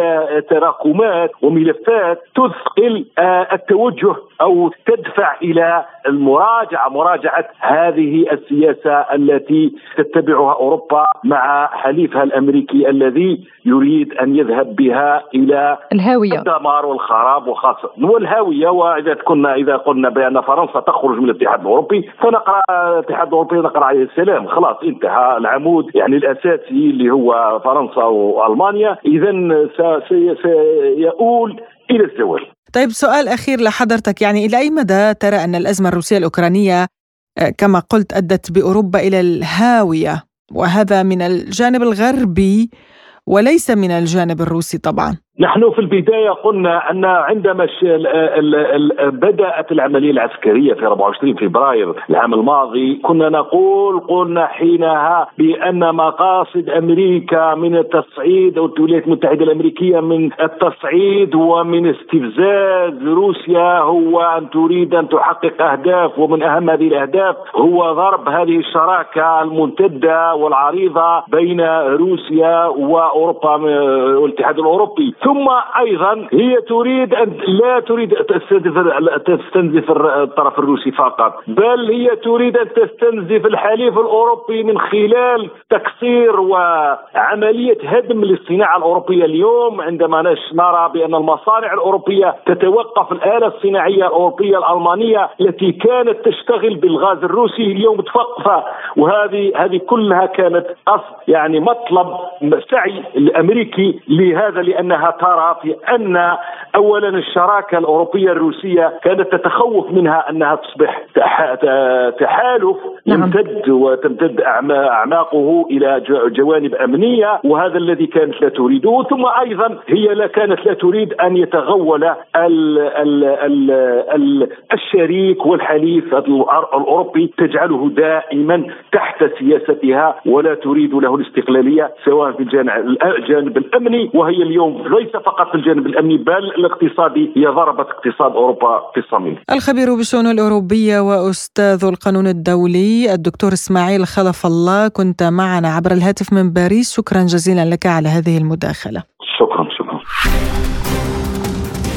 تراكمات وملفات تثقل آه، التوجه أو تدفع إلى المراجعة مراجعة هذه السياسة التي تتبعها أوروبا مع حليفها الأمريكي الذي يريد أن يذهب بها إلى الهاوية. الدمار والخراب وخاصة. والهاوية وإذا كنا إذا قلنا بأن فرنسا تخرج من الاتحاد الأوروبي فنقرأ الاتحاد الأوروبي نقرأ عليه السلام. خلاص انتهى العمود. يعني الاساسي اللي هو فرنسا وألمانيا. اذا سيؤول إلى الزوال. طيب سؤال أخير لحضرتك. يعني إلى أي مدى ترى أن الأزمة الروسية الأوكرانية آه، كما قلت أدت بأوروبا إلى الهاوية؟ وهذا من الجانب الغربي وليس من الجانب الروسي طبعا. نحن في البداية قلنا أن عندما بدأت العملية العسكرية في 24 فبراير العام الماضي كنا نقول قلنا حينها بأن مقاصد أمريكا من التصعيد أو الولايات المتحدة الأمريكية من التصعيد ومن استفزاز روسيا هو أن تريد أن تحقق أهداف ومن أهم هذه الأهداف هو ضرب هذه الشراكة الممتدة والعريضة بين روسيا وأوروبا والاتحاد الأوروبي. ثم أيضا هي تريد ان لا تريد تستنزف تستنزف الطرف الروسي فقط بل هي تريد أن تستنزف الحليف الأوروبي من خلال تكسير وعملية هدم للصناعة الأوروبية اليوم عندما نرى بأن المصانع الأوروبية تتوقف الآلة الصناعية الأوروبية الألمانية التي كانت تشتغل بالغاز الروسي اليوم متوقفة وهذه هذه كلها كانت يعني مطلب سعي الأمريكي لهذا لأنها ترى في أن اولا الشراكة الأوروبية الروسية كانت تتخوف منها أنها تصبح تحالف نعم. يمتد وتمتد أعماقه إلى جوانب أمنية وهذا الذي كانت لا تريده ثم أيضا هي لا كانت لا تريد أن يتغول ال ال ال ال الشريك والحليف الأوروبي تجعله دائما تحت سياستها ولا تريد له الاستقلالية سواء في الجانب الأمني وهي اليوم ليس فقط في الجانب الأمني بل الاقتصادي هي ضربت اقتصاد أوروبا في الصميم. الخبير بالشؤون الأوروبية وأستاذ القانون الدولي الدكتور إسماعيل خلف الله كنت معنا عبر الهاتف من باريس شكرا جزيلا لك على هذه المداخلة. شكرا شكرا.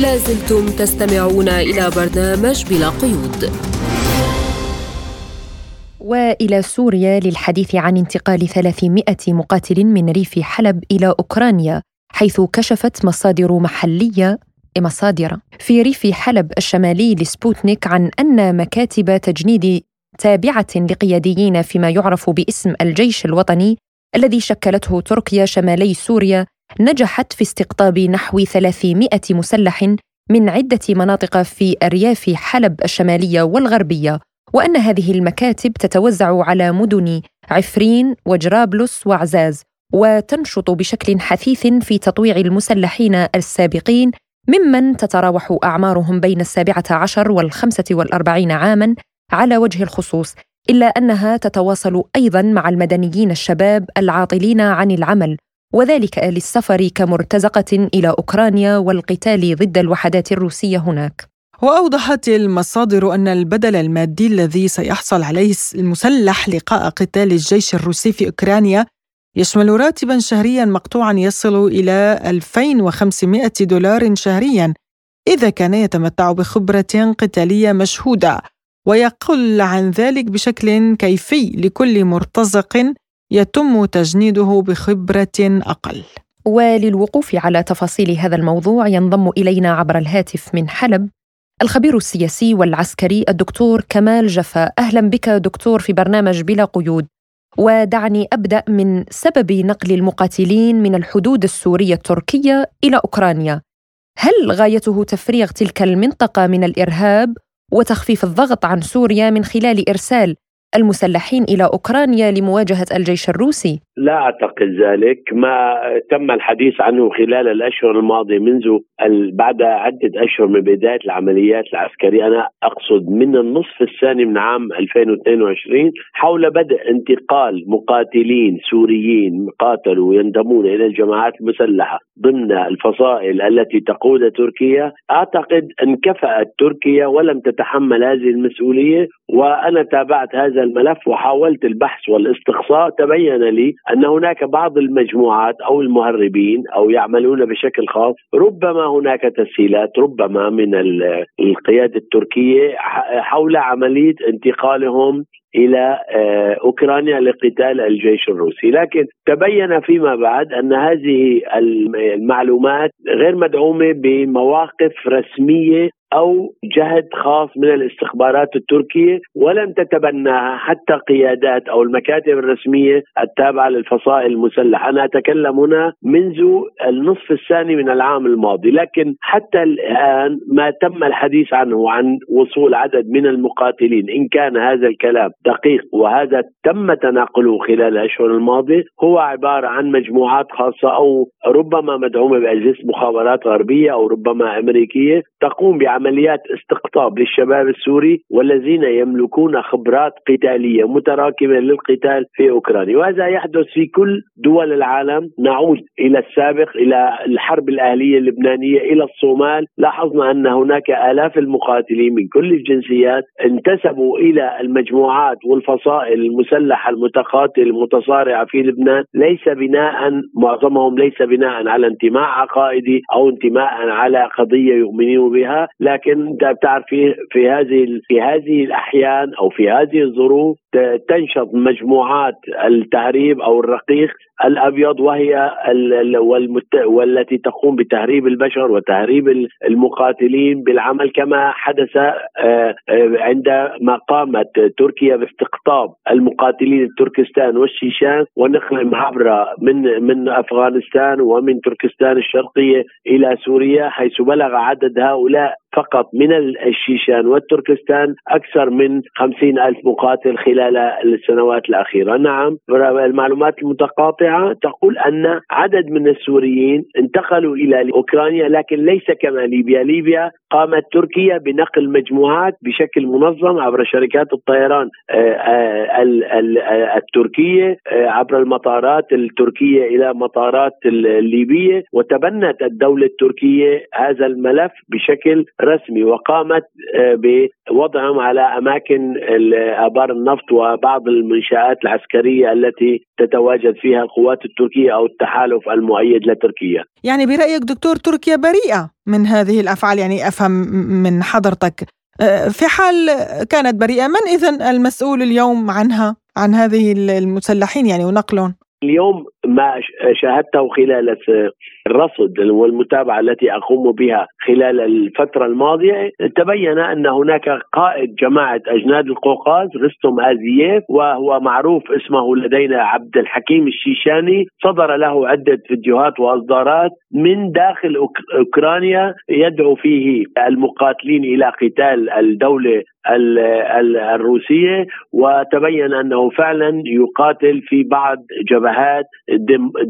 لازلتم تستمعون إلى برنامج بلا قيود. وإلى سوريا للحديث عن انتقال 300 مقاتل من ريف حلب إلى أوكرانيا حيث كشفت مصادر محلية مصادر. في ريف حلب الشمالي لسبوتنيك عن أن مكاتب تجنيد تابعة لقياديين فيما يعرف باسم الجيش الوطني الذي شكلته تركيا شمالي سوريا نجحت في استقطاب نحو 300 مسلح من عدة مناطق في أرياف حلب الشمالية والغربية وأن هذه المكاتب تتوزع على مدن عفرين وجرابلس وعزاز وتنشط بشكل حثيث في تطويع المسلحين السابقين ممن تتراوح أعمارهم بين السابعة عشر والخمسة والأربعين عاماً على وجه الخصوص إلا أنها تتواصل أيضاً مع المدنيين الشباب العاطلين عن العمل وذلك للسفر كمرتزقة إلى أوكرانيا والقتال ضد الوحدات الروسية هناك. وأوضحت المصادر أن البدل المادي الذي سيحصل عليه المسلح لقاء قتال الجيش الروسي في أوكرانيا يشمل راتبا شهريا مقطوعا يصل إلى 2500 دولار شهريا إذا كان يتمتع بخبرة قتالية مشهودة ويقل عن ذلك بشكل كيفي لكل مرتزق يتم تجنيده بخبرة أقل. وللوقوف على تفاصيل هذا الموضوع ينضم إلينا عبر الهاتف من حلب الخبير السياسي والعسكري الدكتور كمال جفا. أهلا بك دكتور في برنامج بلا قيود. ودعني أبدأ من سبب نقل المقاتلين من الحدود السورية التركية إلى أوكرانيا هل غايته تفريغ تلك المنطقة من الإرهاب وتخفيف الضغط عن سوريا من خلال إرسال المسلحين إلى أوكرانيا لمواجهة الجيش الروسي؟ لا أعتقد ذلك، ما تم الحديث عنه خلال الأشهر الماضية منذ بعد عدة أشهر من بداية العمليات العسكرية، أنا أقصد من النصف الثاني من عام 2022 حول بدء انتقال مقاتلين سوريين قاتلوا ينضمون إلى الجماعات المسلحة ضمن الفصائل التي تقودها تركيا، أعتقد انكفأت تركيا ولم تتحمل هذه المسؤولية وأنا تابعت هذا هذا الملف وحاولت البحث والاستقصاء. تبين لي أن هناك بعض المجموعات أو المهربين أو يعملون بشكل خاص ربما هناك تسهيلات ربما من القيادة التركية حول عملية انتقالهم إلى آه، أوكرانيا لقتال الجيش الروسي، لكن تبين فيما بعد أن هذه المعلومات غير مدعومة بمواقف رسمية أو جهد خاص من الاستخبارات التركية ولم تتبناها حتى قيادات أو المكاتب الرسمية التابعة للفصائل المسلحة، أنا أتكلم هنا منذ النصف الثاني من العام الماضي، لكن حتى الآن ما تم الحديث عنه عن وصول عدد من المقاتلين، إن كان هذا الكلام دقيق. وهذا تم تناقله خلال الأشهر الماضية. هو عبارة عن مجموعات خاصة أو ربما مدعومة بأجهزة مخابرات غربية أو ربما أمريكية تقوم بعمليات استقطاب للشباب السوري والذين يملكون خبرات قتالية متراكمة للقتال في أوكرانيا. وهذا يحدث في كل دول العالم. نعود إلى السابق إلى الحرب الأهلية اللبنانية إلى الصومال. لاحظنا أن هناك آلاف المقاتلين من كل الجنسيات انتسبوا إلى المجموعات والفصائل المسلحة المتقاتله المتصارعة في لبنان ليس بناء معظمهم ليس بناء على انتماء عقائدي أو انتماء على قضية يؤمنون بها لكن أنت بتعرف في في هذه في هذه الأحيان أو في هذه الظروف تنشط مجموعات التهريب أو الرقيق الأبيض وهي والتي تقوم بتهريب البشر وتهريب المقاتلين بالعمل كما حدث آه، آه، عندما قامت تركيا باستقطاب المقاتلين التركستان والشيشان ونقلهم عبر من من أفغانستان ومن تركستان الشرقية إلى سوريا حيث بلغ عدد هؤلاء فقط من الشيشان والتركستان أكثر من خمسين ألف مقاتل خلال السنوات الأخيرة. نعم المعلومات المتقاطعة تقول أن عدد من السوريين انتقلوا إلى أوكرانيا لكن ليس كما ليبيا. ليبيا قامت تركيا بنقل مجموعات بشكل منظم عبر شركات الطيران آه، آه، التركية آه، عبر المطارات التركية إلى مطارات الليبية وتبنت الدولة التركية هذا الملف بشكل رسمي وقامت آه، بوضعهم على أماكن آبار النفط وبعض المنشآت العسكرية التي تتواجد فيها القوات التركية أو التحالف المؤيد لتركيا. يعني برأيك دكتور تركيا بريئة من هذه الأفعال يعني أفهم من حضرتك آه، في حال كانت بريئة من اذا المسؤول اليوم عنها عن هذه المسلحين يعني ونقلهم؟ اليوم ما شاهدته خلال الرصد والمتابعة التي أقوم بها خلال الفترة الماضية تبين أن هناك قائد جماعة أجناد القوقاز رستم آزييف وهو معروف اسمه لدينا عبد الحكيم الشيشاني صدر له عدة فيديوهات وأصدارات من داخل أوكرانيا يدعو فيه المقاتلين إلى قتال الدولة الروسية وتبين أنه فعلا يقاتل في بعض جبهات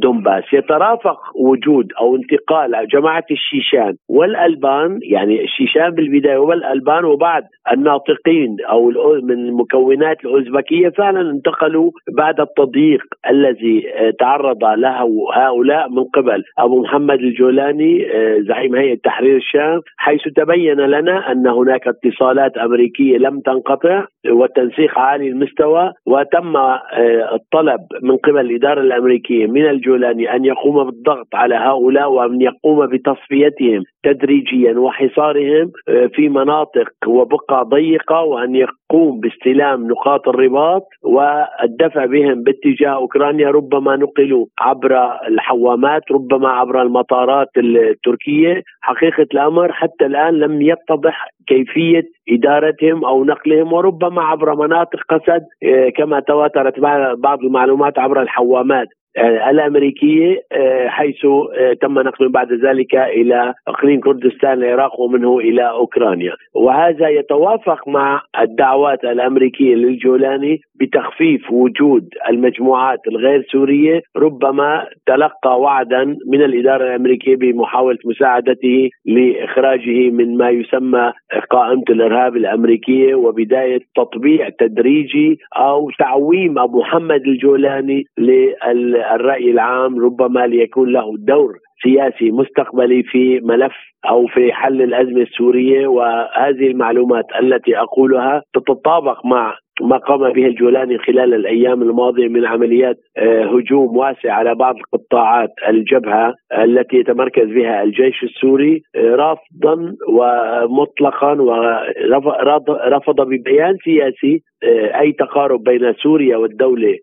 دونباس يترافق وجود أو انتقال جماعة الشيشان والألبان يعني الشيشان بالبداية والألبان وبعد الناطقين أو من مكونات الأوزبكية فعلا انتقلوا بعد التضييق الذي آه، تعرض له هؤلاء من قبل. أبو محمد الجولاني آه، زعيم هيئة تحرير الشام حيث تبين لنا أن هناك اتصالات أمريكية لم تنقطع وتنسيق عالي المستوى وتم آه، الطلب من قبل الإدارة الأمريكية من الجولاني أن يقوم بالضغط على هؤلاء وأن يقوم بتصفيتهم تدريجيا وحصارهم في مناطق وبقع ضيقة وأن يقوم باستلام نقاط الرباط والدفع بهم باتجاه أوكرانيا ربما نقلوا عبر الحوامات ربما عبر المطارات التركية. حقيقة الأمر حتى الآن لم يتضح كيفية إدارتهم أو نقلهم وربما عبر مناطق قسد آه، كما تواترت بعض المعلومات عبر الحوامات. آه، الأمريكية آه، حيث آه، تم نقله بعد ذلك إلى أقليم كردستان العراق ومنه إلى أوكرانيا. وهذا يتوافق مع الدعوات الأمريكية للجولاني بتخفيف وجود المجموعات الغير سورية ربما تلقى وعدا من الإدارة الأمريكية بمحاولة مساعدته لإخراجه من ما يسمى قائمة الإرهاب الأمريكية وبداية تطبيع تدريجي أو تعويم أبو محمد الجولاني لل الرأي العام ربما ليكون له دور سياسي مستقبلي في ملف أو في حل الأزمة السورية وهذه المعلومات التي أقولها تتطابق مع ما قام به الجولاني خلال الأيام الماضية من عمليات هجوم واسع على بعض قطاعات الجبهة التي يتمركز بها الجيش السوري آه، رافضا ومطلقا ورفض ببيان سياسي آه، أي تقارب بين سوريا والدولة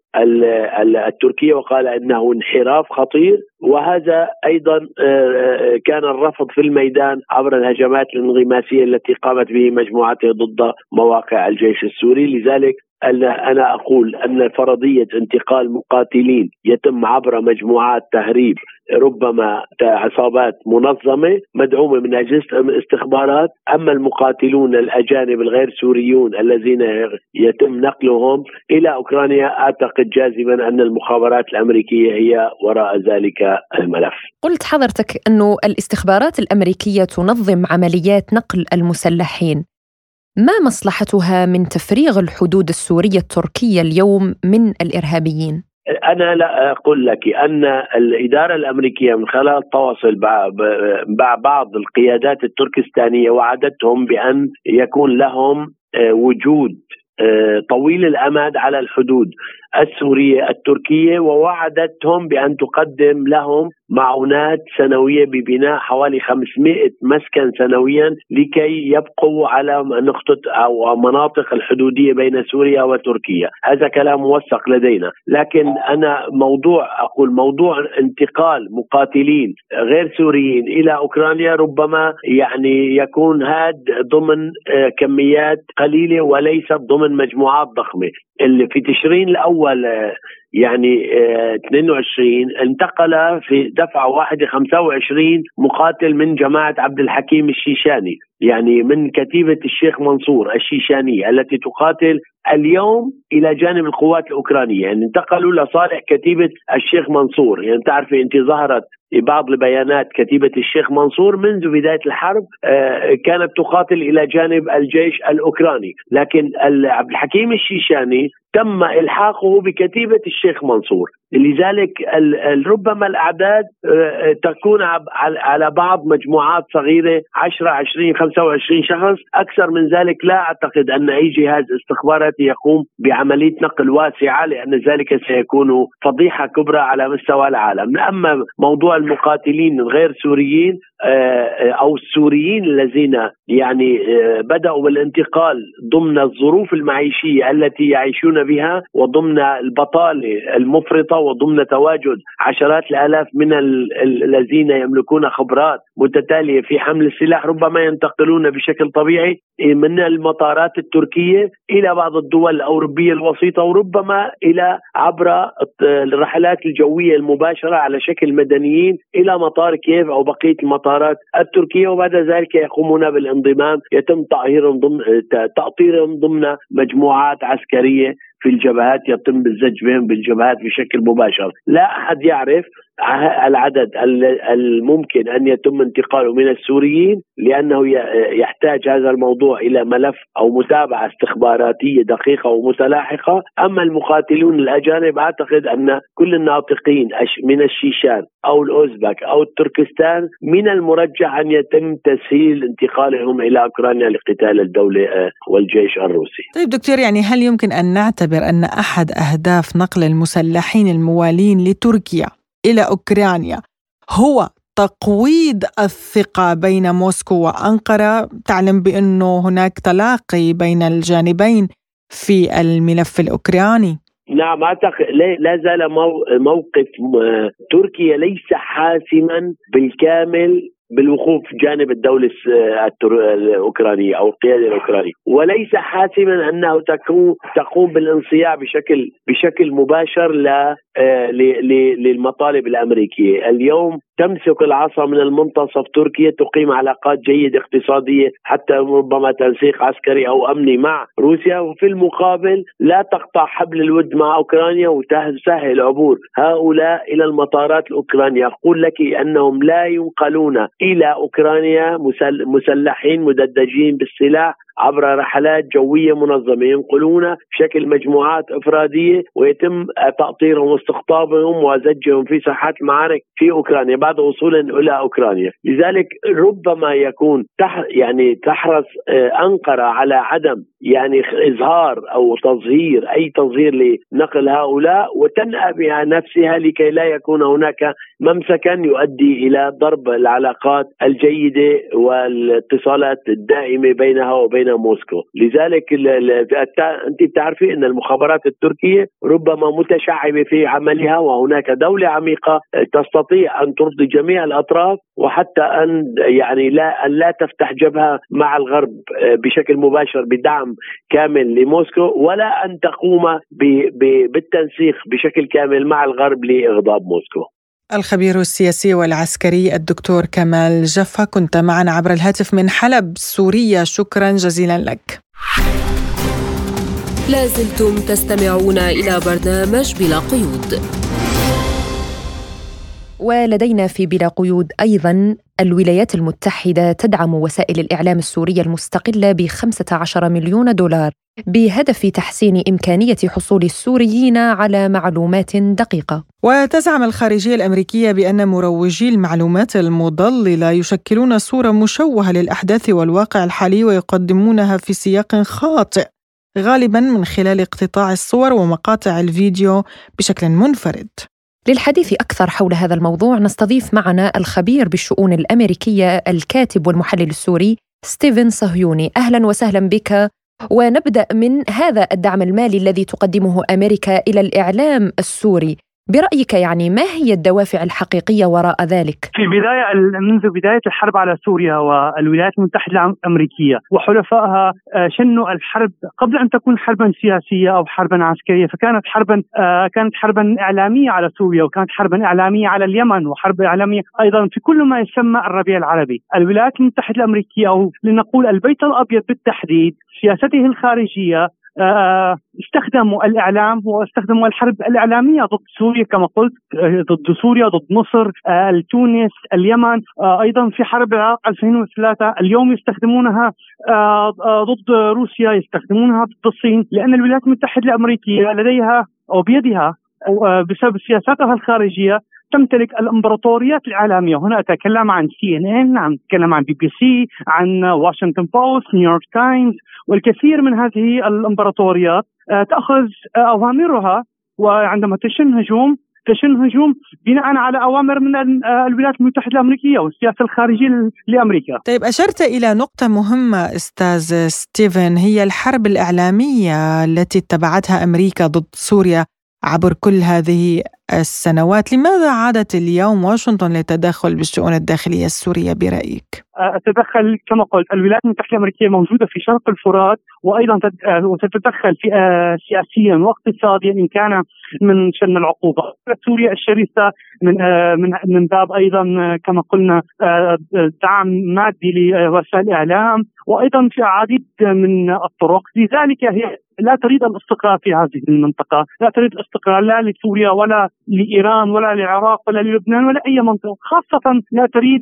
التركية وقال إنه انحراف خطير. وهذا أيضا كان الرفض في الميدان عبر الهجمات الانغماسية التي قامت به مجموعته ضد مواقع الجيش السوري. لذلك أنا أقول أن فرضية انتقال مقاتلين يتم عبر مجموعات تهريب ربما عصابات منظمة مدعومة من أجهزة الاستخبارات أما المقاتلون الأجانب الغير سوريون الذين يتم نقلهم إلى أوكرانيا أعتقد جازما أن المخابرات الأمريكية هي وراء ذلك الملف. قلت حضرتك أنه الاستخبارات الأمريكية تنظم عمليات نقل المسلحين. ما مصلحتها من تفريغ الحدود السورية التركية اليوم من الإرهابيين؟ أنا لا أقول لك أن الإدارة الأمريكية من خلال التواصل مع بعض القيادات التركستانية وعدتهم بأن يكون لهم آه، وجود آه، طويل الأمد على الحدود السورية التركية ووعدتهم بأن تقدم لهم معونات سنوية ببناء حوالي 500 مسكن سنويا لكي يبقوا على نقطة أو مناطق الحدودية بين سوريا وتركيا، هذا كلام موثق لدينا، لكن أنا موضوع أقول موضوع انتقال مقاتلين غير سوريين إلى أوكرانيا ربما يعني يكون هاد ضمن آه، كميات قليلة وليست ضمن مجموعات ضخمة، اللي في تشرين الأول آه، يعني 22 آه، انتقل في دفعة واحدة 25 مقاتل من جماعة عبد الحكيم الشيشاني يعني من كتيبة الشيخ منصور الشيشانيه التي تقاتل اليوم إلى جانب القوات الأوكرانية. يعني انتقلوا لصالح كتيبة الشيخ منصور. يعني تعرفي أنت ظهرت بعض البيانات كتيبة الشيخ منصور منذ بداية الحرب آه، كانت تقاتل إلى جانب الجيش الأوكراني. لكن عبد الحكيم الشيشاني تم إلحاقه بكتيبة الشيخ منصور. لذلك ربما الأعداد آه، تكون على بعض مجموعات صغيرة 10 20 25 شخص. أكثر من ذلك لا أعتقد أن أي جهاز استخباراتي يقوم بعملية نقل واسعة لأن ذلك سيكون فضيحة كبرى على مستوى العالم. أما موضوع المقاتلين الغير سوريين آه، أو السوريين الذين يعني آه، بدأوا بالانتقال ضمن الظروف المعيشية التي يعيشون بها وضمن البطالة المفرطة وضمن تواجد عشرات الآلاف من الذين يملكون خبرات متتالية في حمل السلاح ربما ينتقلون بشكل طبيعي من المطارات التركية إلى بعض الدول الأوروبية الوسيطة وربما إلى عبر الرحلات الجوية المباشرة على شكل مدنيين إلى مطار كييف أو بقية المطارات التركية وبعد ذلك يقومون بالانضمام يتم تأطيرهم ضمن تأطيرهم ضمن مجموعات عسكرية في الجبهات يتم الزج بهم بالجبهات بشكل مباشر. لا أحد يعرف العدد الممكن أن يتم انتقاله من السوريين لأنه يحتاج هذا الموضوع إلى ملف أو متابعه استخباراتية دقيقة ومتلاحقة، أما المقاتلون الأجانب أعتقد أن كل الناطقين من الشيشان أو الأوزبك أو التركستان من المرجح أن يتم تسهيل انتقالهم إلى أوكرانيا لقتال الدولة آه، والجيش الروسي. طيب دكتور يعني هل يمكن أن نعتبر أن أحد أهداف نقل المسلحين الموالين لتركيا إلى أوكرانيا. هو تقويض الثقة بين موسكو وأنقرة. تعلم بأنه هناك تلاقي بين الجانبين في الملف الأوكراني. نعم أعتقد لا زال موقف تركيا ليس حاسما بالكامل بالوقوف جانب الدولة الأوكرانية أو القيادة الأوكرانية. وليس حاسما أنه تقوم بالانصياع بشكل بشكل مباشر آه، للمطالب الأمريكية. اليوم تمسك العصا من المنتصف. تركيا تقيم علاقات جيدة اقتصادية حتى ربما تنسيق عسكري أو أمني مع روسيا. وفي المقابل لا تقطع حبل الود مع أوكرانيا وتسهل عبور هؤلاء إلى المطارات الأوكرانية. أقول لك أنهم لا ينقلون إلى أوكرانيا مسلحين مدججين بالسلاح عبر رحلات جوية منظمة. ينقلون بشكل مجموعات إفرادية ويتم تأطيرهم واستقطابهم وزجهم في ساحات المعارك في أوكرانيا بعد وصولهم إلى أوكرانيا، لذلك ربما يكون تح يعني تحرص آه، أنقرة على عدم يعني إظهار أو تظهير أي تظهير لنقل هؤلاء وتنأى بها نفسها لكي لا يكون هناك ممسكا يؤدي إلى ضرب العلاقات الجيدة والاتصالات الدائمة بينها وبين موسكو، لذلك أنت بتعرفي إن المخابرات التركية ربما متشعبة في عملها وهناك دولة عميقة تستطيع أن ترضي جميع الأطراف وحتى أن يعني لا أن لا تفتح جبهة مع الغرب بشكل مباشر بدعم كامل لموسكو ولا أن تقوم بالتنسيق بشكل كامل مع الغرب لإغضاب موسكو. الخبير السياسي والعسكري الدكتور كمال جفا كنت معنا عبر الهاتف من حلب سوريا. شكرا جزيلا لك. لازلتم تستمعون إلى برنامج بلا قيود. ولدينا في بلا قيود أيضا الولايات المتحدة تدعم وسائل الإعلام السورية المستقلة ب 15 مليون دولار بهدف تحسين إمكانية حصول السوريين على معلومات دقيقة. وتزعم الخارجية الأمريكية بأن مروجي المعلومات المضلله يشكلون صورة مشوهة للأحداث والواقع الحالي ويقدمونها في سياق خاطئ غالبا من خلال اقتطاع الصور ومقاطع الفيديو بشكل منفرد. للحديث أكثر حول هذا الموضوع. نستضيف معنا الخبير بالشؤون الأمريكية الكاتب والمحلل السوري ستيفن صهيوني. أهلا وسهلا بك. ونبدأ من هذا الدعم المالي الذي تقدمه أمريكا إلى الإعلام السوري. برأيك يعني ما هي الدوافع الحقيقية وراء ذلك؟ في بداية منذ بداية الحرب على سوريا والولايات المتحدة الأمريكية وحلفائها آه، شنوا الحرب قبل أن تكون حربا سياسية أو حربا عسكرية فكانت حربا آه، كانت حربا إعلامية على سوريا وكانت حربا إعلامية على اليمن وحرب إعلامية أيضا في كل ما يسمى الربيع العربي الولايات المتحدة الأمريكية أو لنقول البيت الأبيض بالتحديد سياسته الخارجية استخدموا الإعلام واستخدموا الحرب الإعلامية ضد سوريا كما قلت آه، ضد سوريا ضد مصر آه، تونس اليمن أيضا في حرب العراق 2003 اليوم يستخدمونها ضد روسيا يستخدمونها ضد الصين لأن الولايات المتحدة الأمريكية لديها أو بيدها بسبب سياساتها الخارجية تمتلك الامبراطوريات العالمية، هنا اتكلم عن سي ان ان، عن اتكلم عن بي بي سي، عن واشنطن بوست، نيويورك تايمز، والكثير من هذه الامبراطوريات آه، تأخذ آه، أوامرها وعندما تشن هجوم تشن هجوم بناء على أوامر من آه، الولايات المتحدة الأمريكية والسياسة الخارجية لأمريكا. طيب أشرت إلى نقطة مهمة أستاذ ستيفن هي الحرب الإعلامية التي اتبعتها أمريكا ضد سوريا عبر كل هذه السنوات. لماذا عادت اليوم واشنطن للتدخل بالشؤون الداخلية السورية برأيك؟ تدخل كما قلت الولايات المتحدة الأمريكية موجودة في شرق الفرات وأيضا تتدخل في سياسيا واقتصاديا إن كان من شن العقوبة. سوريا الشرسة من من من باب أيضا كما قلنا دعم مادي لوسائل الإعلام وأيضا في عديد من الطرق. لذلك هي لا تريد الاستقرار في هذه المنطقة، لا تريد الاستقرار لا لسوريا ولا لإيران ولا للعراق ولا للبنان ولا أي منطقة، خاصة لا تريد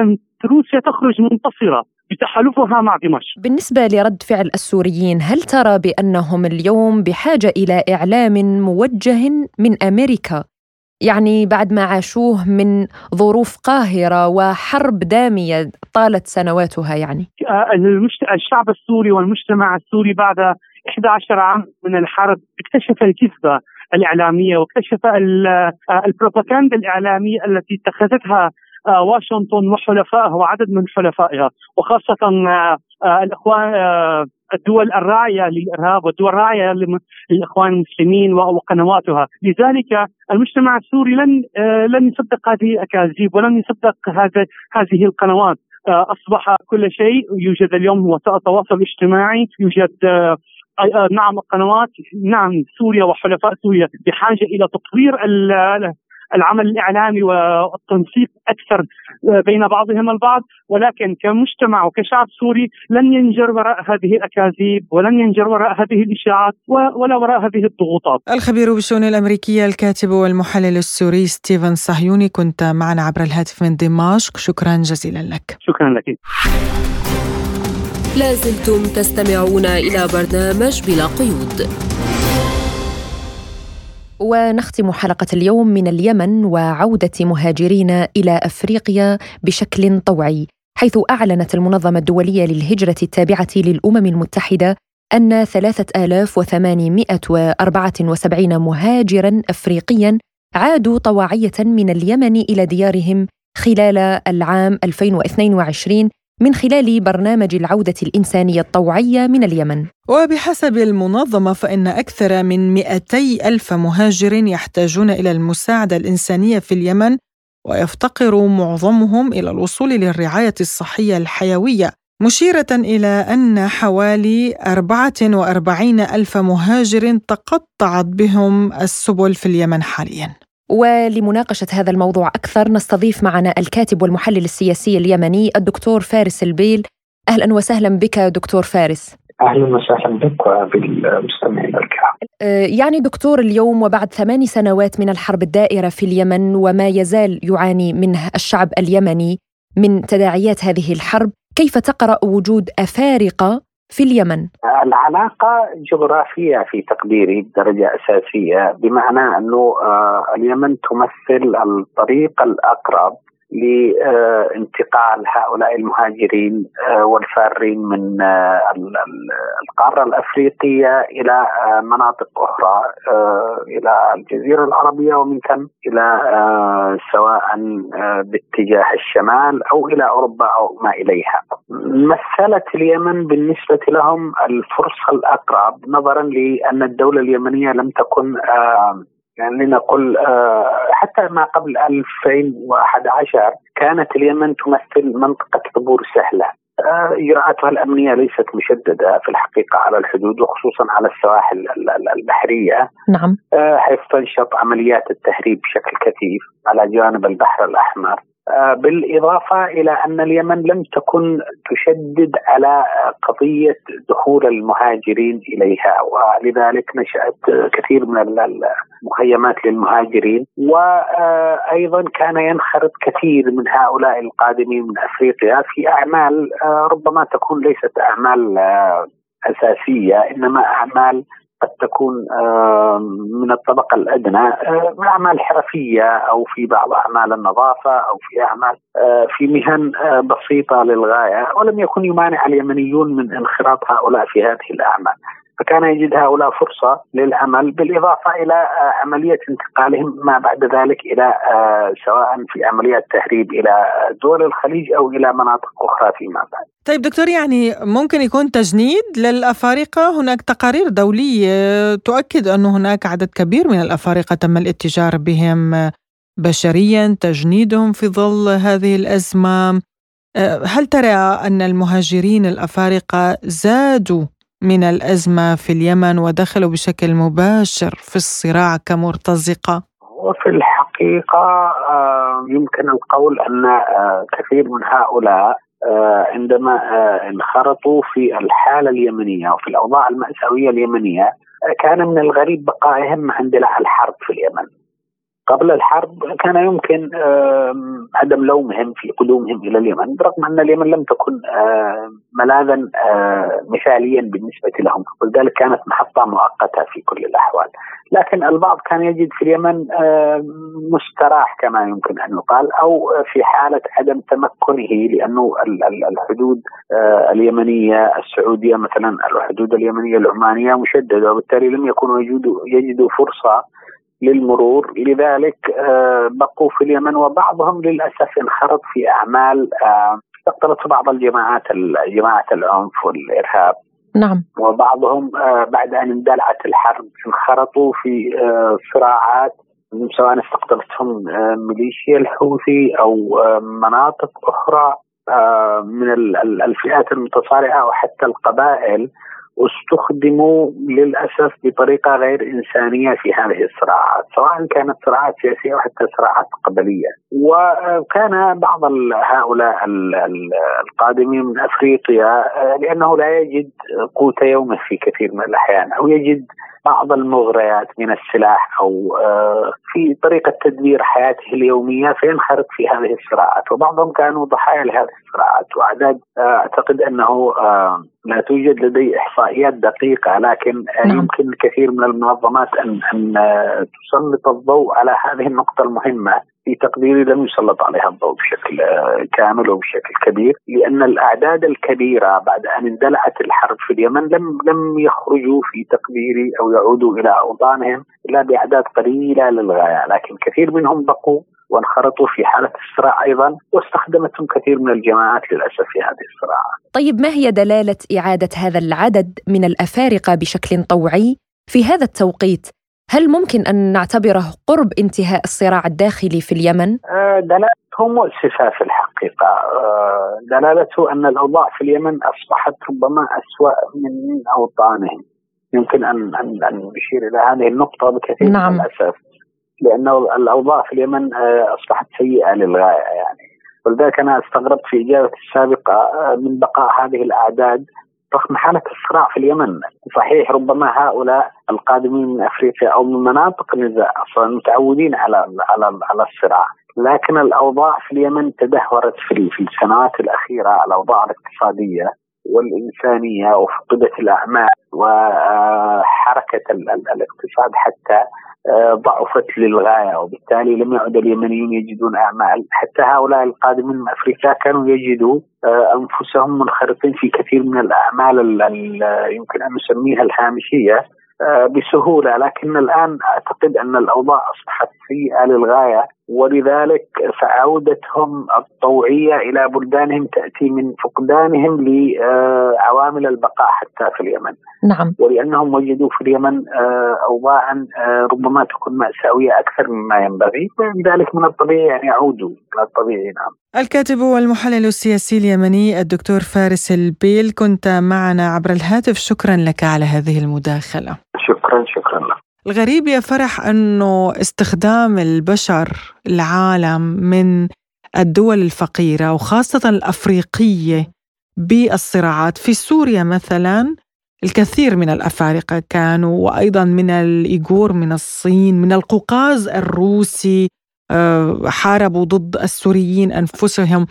ان روسيا تخرج منتصرة بتحالفها مع دمشق. بالنسبة لرد فعل السوريين، هل ترى بأنهم اليوم بحاجة إلى إعلام موجه من أمريكا يعني بعد ما عاشوه من ظروف قاهرة وحرب دامية طالت سنواتها يعني آه، الشعب السوري والمجتمع السوري بعد 11 عام من الحرب اكتشف الكذبة الإعلامية واكتشف آه، البروباغندا الإعلامية التي اتخذتها آه، واشنطن وحلفائها وعدد من حلفائها وخاصة الإخوان الدول الراعية للإرهاب والدول الراعية للإخوان المسلمين وقنواتها، لذلك المجتمع السوري لن آه، لن يصدق هذه الأكاذيب ولن يصدق هذا هذه القنوات، آه، أصبح كل شيء يوجد اليوم وسائل التواصل الاجتماعي، يوجد آه، نعم القنوات نعم سوريا وحلفاء سوريا بحاجة إلى تطوير العمل الإعلامي والتنسيق أكثر آه، بين بعضهم البعض ولكن كمجتمع وكشعب سوري لن ينجر وراء هذه الأكاذيب ولن ينجر وراء هذه الإشاعات ولا وراء هذه الضغوطات. الخبير بالشؤون الأمريكية الكاتب والمحلل السوري ستيفن صهيوني كنت معنا عبر الهاتف من دمشق شكرا جزيلا لك. شكرا لك. لازلتم تستمعون إلى برنامج بلا قيود. ونختم حلقة اليوم من اليمن وعودة مهاجرين إلى أفريقيا بشكل طوعي حيث أعلنت المنظمة الدولية للهجرة التابعة للأمم المتحدة أن 3874 مهاجرا أفريقيا عادوا طواعية من اليمن إلى ديارهم خلال العام 2022 من خلال برنامج العودة الإنسانية الطوعية من اليمن. وبحسب المنظمة فإن أكثر من 200 ألف مهاجر يحتاجون إلى المساعدة الإنسانية في اليمن ويفتقر معظمهم إلى الوصول للرعاية الصحية الحيوية مشيرة إلى أن حوالي 44 ألف مهاجر تقطعت بهم السبل في اليمن حالياً. ولمناقشة هذا الموضوع أكثر نستضيف معنا الكاتب والمحلل السياسي اليمني الدكتور فارس البيل أهلا وسهلا بك دكتور فارس أهلا وسهلا بك وبالمستمعين الكرام. أه، يعني دكتور اليوم وبعد ثماني سنوات من الحرب الدائرة في اليمن وما يزال يعاني منه الشعب اليمني من تداعيات هذه الحرب، كيف تقرأ وجود أفارقة في اليمن؟ العلاقة جغرافية في تقديري بدرجة أساسية بمعنى أنه آه، اليمن تمثل الطريق الأقرب لانتقال هؤلاء المهاجرين آه، والفارين من آه، القارة الأفريقية إلى آه، مناطق أخرى إلى الجزيرة العربية ومن ثم إلى سواء باتجاه الشمال أو إلى أوروبا أو ما إليها. مثلت اليمن بالنسبة لهم الفرصة الأقرب نظرا لأن الدولة اليمنية لم تكن يعني لنقل آه، حتى ما قبل 2011 كانت اليمن تمثل منطقة عبور سهلة. آه، إجراءاتها الأمنية ليست مشددة في الحقيقة على الحدود وخصوصا على السواحل البحرية. نعم. آه، حيث تنشط عمليات التهريب بشكل كثيف على جانب البحر الأحمر. آه، بالإضافة إلى أن اليمن لم تكن تشدد على قضية دخول المهاجرين إليها ولذلك نشأت كثير من المخيمات للمهاجرين. وأيضا كان ينخرط كثير من هؤلاء القادمين من أفريقيا في أعمال آه، ربما تكون ليست أعمال آه، أساسية إنما أعمال قد تكون من الطبقة الأدنى أعمال حرفية أو في بعض أعمال النظافة أو في أعمال في مهن بسيطة للغاية ولم يكن يمانع اليمنيون من انخراط هؤلاء في هذه الأعمال. فكان يجد هؤلاء فرصة للعمل بالإضافة إلى آه، عملية انتقالهم ما بعد ذلك إلى آه، سواء في عمليات تهريب إلى دول الخليج أو إلى مناطق أخرى فيما بعد. طيب دكتور يعني ممكن يكون تجنيد للأفارقة؟ هناك تقارير دولية تؤكد أن هناك عدد كبير من الأفارقة تم الاتجار بهم بشريا تجنيدهم في ظل هذه الأزمة. آه، هل ترى أن المهاجرين الأفارقة زادوا من الأزمة في اليمن ودخلوا بشكل مباشر في الصراع كمرتزقة؟ وفي الحقيقة آه، يمكن القول أن آه، كثير من هؤلاء عندما انخرطوا في الحالة اليمنية وفي الأوضاع المأساوية اليمنية كان من الغريب بقائهم عند الحرب في اليمن قبل الحرب كان يمكن عدم لومهم في قدومهم إلى اليمن برغم أن اليمن لم تكن ملاذا مثاليا بالنسبة لهم ولذلك كانت محطة مؤقتة في كل الأحوال. لكن البعض كان يجد في اليمن مستراح كما يمكن أن يقال أو في حالة عدم تمكنه لأنه الحدود اليمنية السعودية مثلا الحدود اليمنية العمانية مشددة وبالتالي لم يكونوا يجدوا فرصة للمرور. لذلك آه، بقوا في اليمن وبعضهم للأسف انخرط في أعمال استقطبت آه، بعض الجماعات جماعة العنف والإرهاب. نعم. وبعضهم آه، بعد أن اندلعت الحرب انخرطوا في صراعات سواء استقطبتهم ميليشيا الحوثي أو مناطق أخرى من الفئات المتصارعة وحتى القبائل. استخدموا للأسف بطريقة غير إنسانية في هذه الصراعات، سواء كانت صراعات سياسية أو حتى صراعات قبلية، وكان بعض هؤلاء القادمين من أفريقيا لأنه لا يجد قوت يومه في كثير من الأحيان أو يجد بعض المغريات من السلاح أو آه، في طريقة تدبير حياته اليومية فينخرط في هذه الصراعات. وبعضهم كانوا ضحايا لهذه الصراعات وأعداد آه، أعتقد أنه آه، لا توجد لدي إحصائيات دقيقة لكن نعم. يمكن الكثير من المنظمات أن أن تسلط الضوء على هذه النقطة المهمة في تقديري لم يسلط عليها الضوء بشكل كامل وبشكل كبير لأن الأعداد الكبيرة بعد أن اندلعت الحرب في اليمن لم لم يخرجوا في تقديري أو يعودوا إلى أوطانهم إلا بأعداد قليلة للغاية لكن كثير منهم بقوا وانخرطوا في حالة الصراع أيضا واستخدمتهم كثير من الجماعات للأسف في هذه الصراعات طيب ما هي دلالة إعادة هذا العدد من الأفارقة بشكل طوعي في هذا التوقيت؟ هل ممكن أن نعتبره قرب انتهاء الصراع الداخلي في اليمن؟ آه، دلالته مؤسفة في الحقيقة. آه، دلالته أن الأوضاع في اليمن أصبحت ربما أسوأ من أوطانهم. يمكن أن أن أن نشير إلى هذه النقطة بكثير نعم. من الأسف. لأنه الأوضاع في اليمن آه، أصبحت سيئة للغاية يعني. ولذلك أنا استغربت في إجابتي السابقة من بقاء هذه الأعداد رغم حالة الصراع في اليمن. صحيح ربما هؤلاء القادمين من أفريقيا أو من مناطق النزاع أصلا متعودين على على على الصراع. لكن الأوضاع في اليمن تدهورت في في السنوات الأخيرة الأوضاع الاقتصادية والإنسانية وفقدت الأعمال وحركه الاقتصاد حتى آه، ضعفت للغاية وبالتالي لم يعد اليمنيون يجدون أعمال، حتى هؤلاء القادمين من أفريقيا كانوا يجدوا آه، أنفسهم منخرطين في كثير من الأعمال يمكن أن نسميها الهامشية آه، بسهولة. لكن الآن أعتقد أن الأوضاع أصبحت سيئة للغاية. ولذلك فعودتهم الطوعية إلى بلدانهم تأتي من فقدانهم لعوامل البقاء حتى في اليمن. نعم. ولأنهم وجدوا في اليمن آه، اوضاعا آه، ربما تكون مأساوية أكثر مما ينبغي، ولذلك من الطبيعي أن يعودوا، من الطبيعي نعم. الكاتب والمحلل السياسي اليمني الدكتور فارس البيل كنت معنا عبر الهاتف، شكرا لك على هذه المداخلة. شكرا شكرا لك. الغريب يا فرح أنه استخدام البشر العالم من الدول الفقيرة وخاصة الأفريقية بالصراعات. في سوريا مثلا الكثير من الأفارقة كانوا وأيضا من الإيغور من الصين من القوقاز الروسي آه، حاربوا ضد السوريين أنفسهم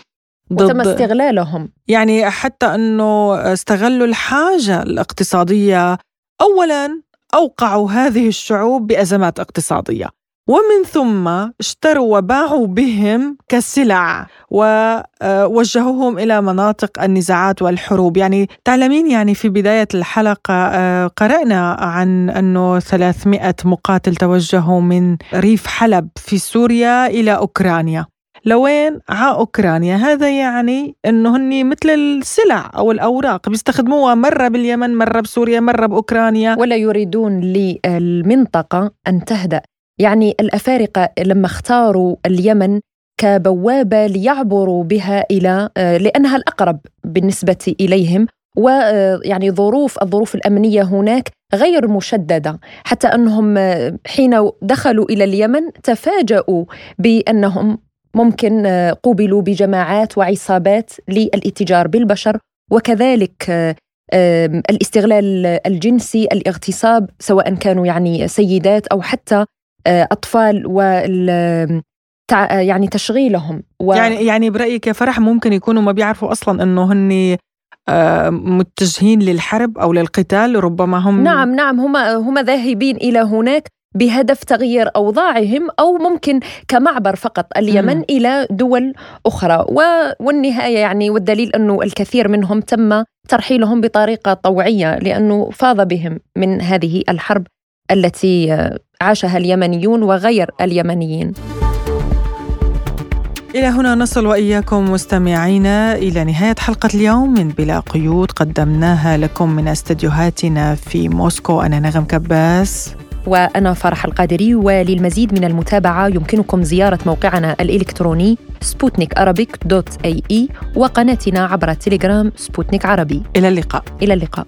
ضد وتم استغلالهم. يعني حتى أنه استغلوا الحاجة الاقتصادية. اولا أوقعوا هذه الشعوب بأزمات اقتصادية ومن ثم اشتروا وباعوا بهم كسلع ووجهوهم إلى مناطق النزاعات والحروب، يعني تعلمين يعني في بداية الحلقة آه، قرأنا عن أنه 300 مقاتل توجهوا من ريف حلب في سوريا إلى أوكرانيا. لوين؟ على أوكرانيا؟ هذا يعني أنه هني مثل السلع أو الأوراق بيستخدموها مرة باليمن مرة بسوريا مرة بأوكرانيا. ولا يريدون للمنطقة أن تهدأ. يعني الأفارقة لما اختاروا اليمن كبوابة ليعبروا بها إلى لأنها الأقرب بالنسبة إليهم. ويعني ظروف الظروف الأمنية هناك غير مشددة. حتى أنهم حين دخلوا إلى اليمن تفاجؤوا بأنهم ممكن قوبلوا بجماعات وعصابات للاتجار بالبشر وكذلك الاستغلال الجنسي الاغتصاب سواء كانوا يعني سيدات أو حتى أطفال وال يعني تشغيلهم و... يعني يعني برأيك يا فرح ممكن يكونوا ما بيعرفوا أصلا إنه هن متجهين للحرب أو للقتال ربما هم نعم نعم هم هم ذاهبين إلى هناك. بهدف تغيير أوضاعهم أو ممكن كمعبر فقط اليمن م. إلى دول أخرى والنهاية يعني والدليل أنه الكثير منهم تم ترحيلهم بطريقة طوعية لأنه فاض بهم من هذه الحرب التي عاشها اليمنيون وغير اليمنيين. إلى هنا نصل وإياكم مستمعينا إلى نهاية حلقة اليوم من بلا قيود قدمناها لكم من استديوهاتنا في موسكو أنا نغم كباس وأنا فرح القادري وللمزيد من المتابعة يمكنكم زيارة موقعنا الإلكتروني سبوتنيك أرابيك dot ae وقناتنا عبر التليجرام سبوتنيك عربي. إلى اللقاء. إلى اللقاء.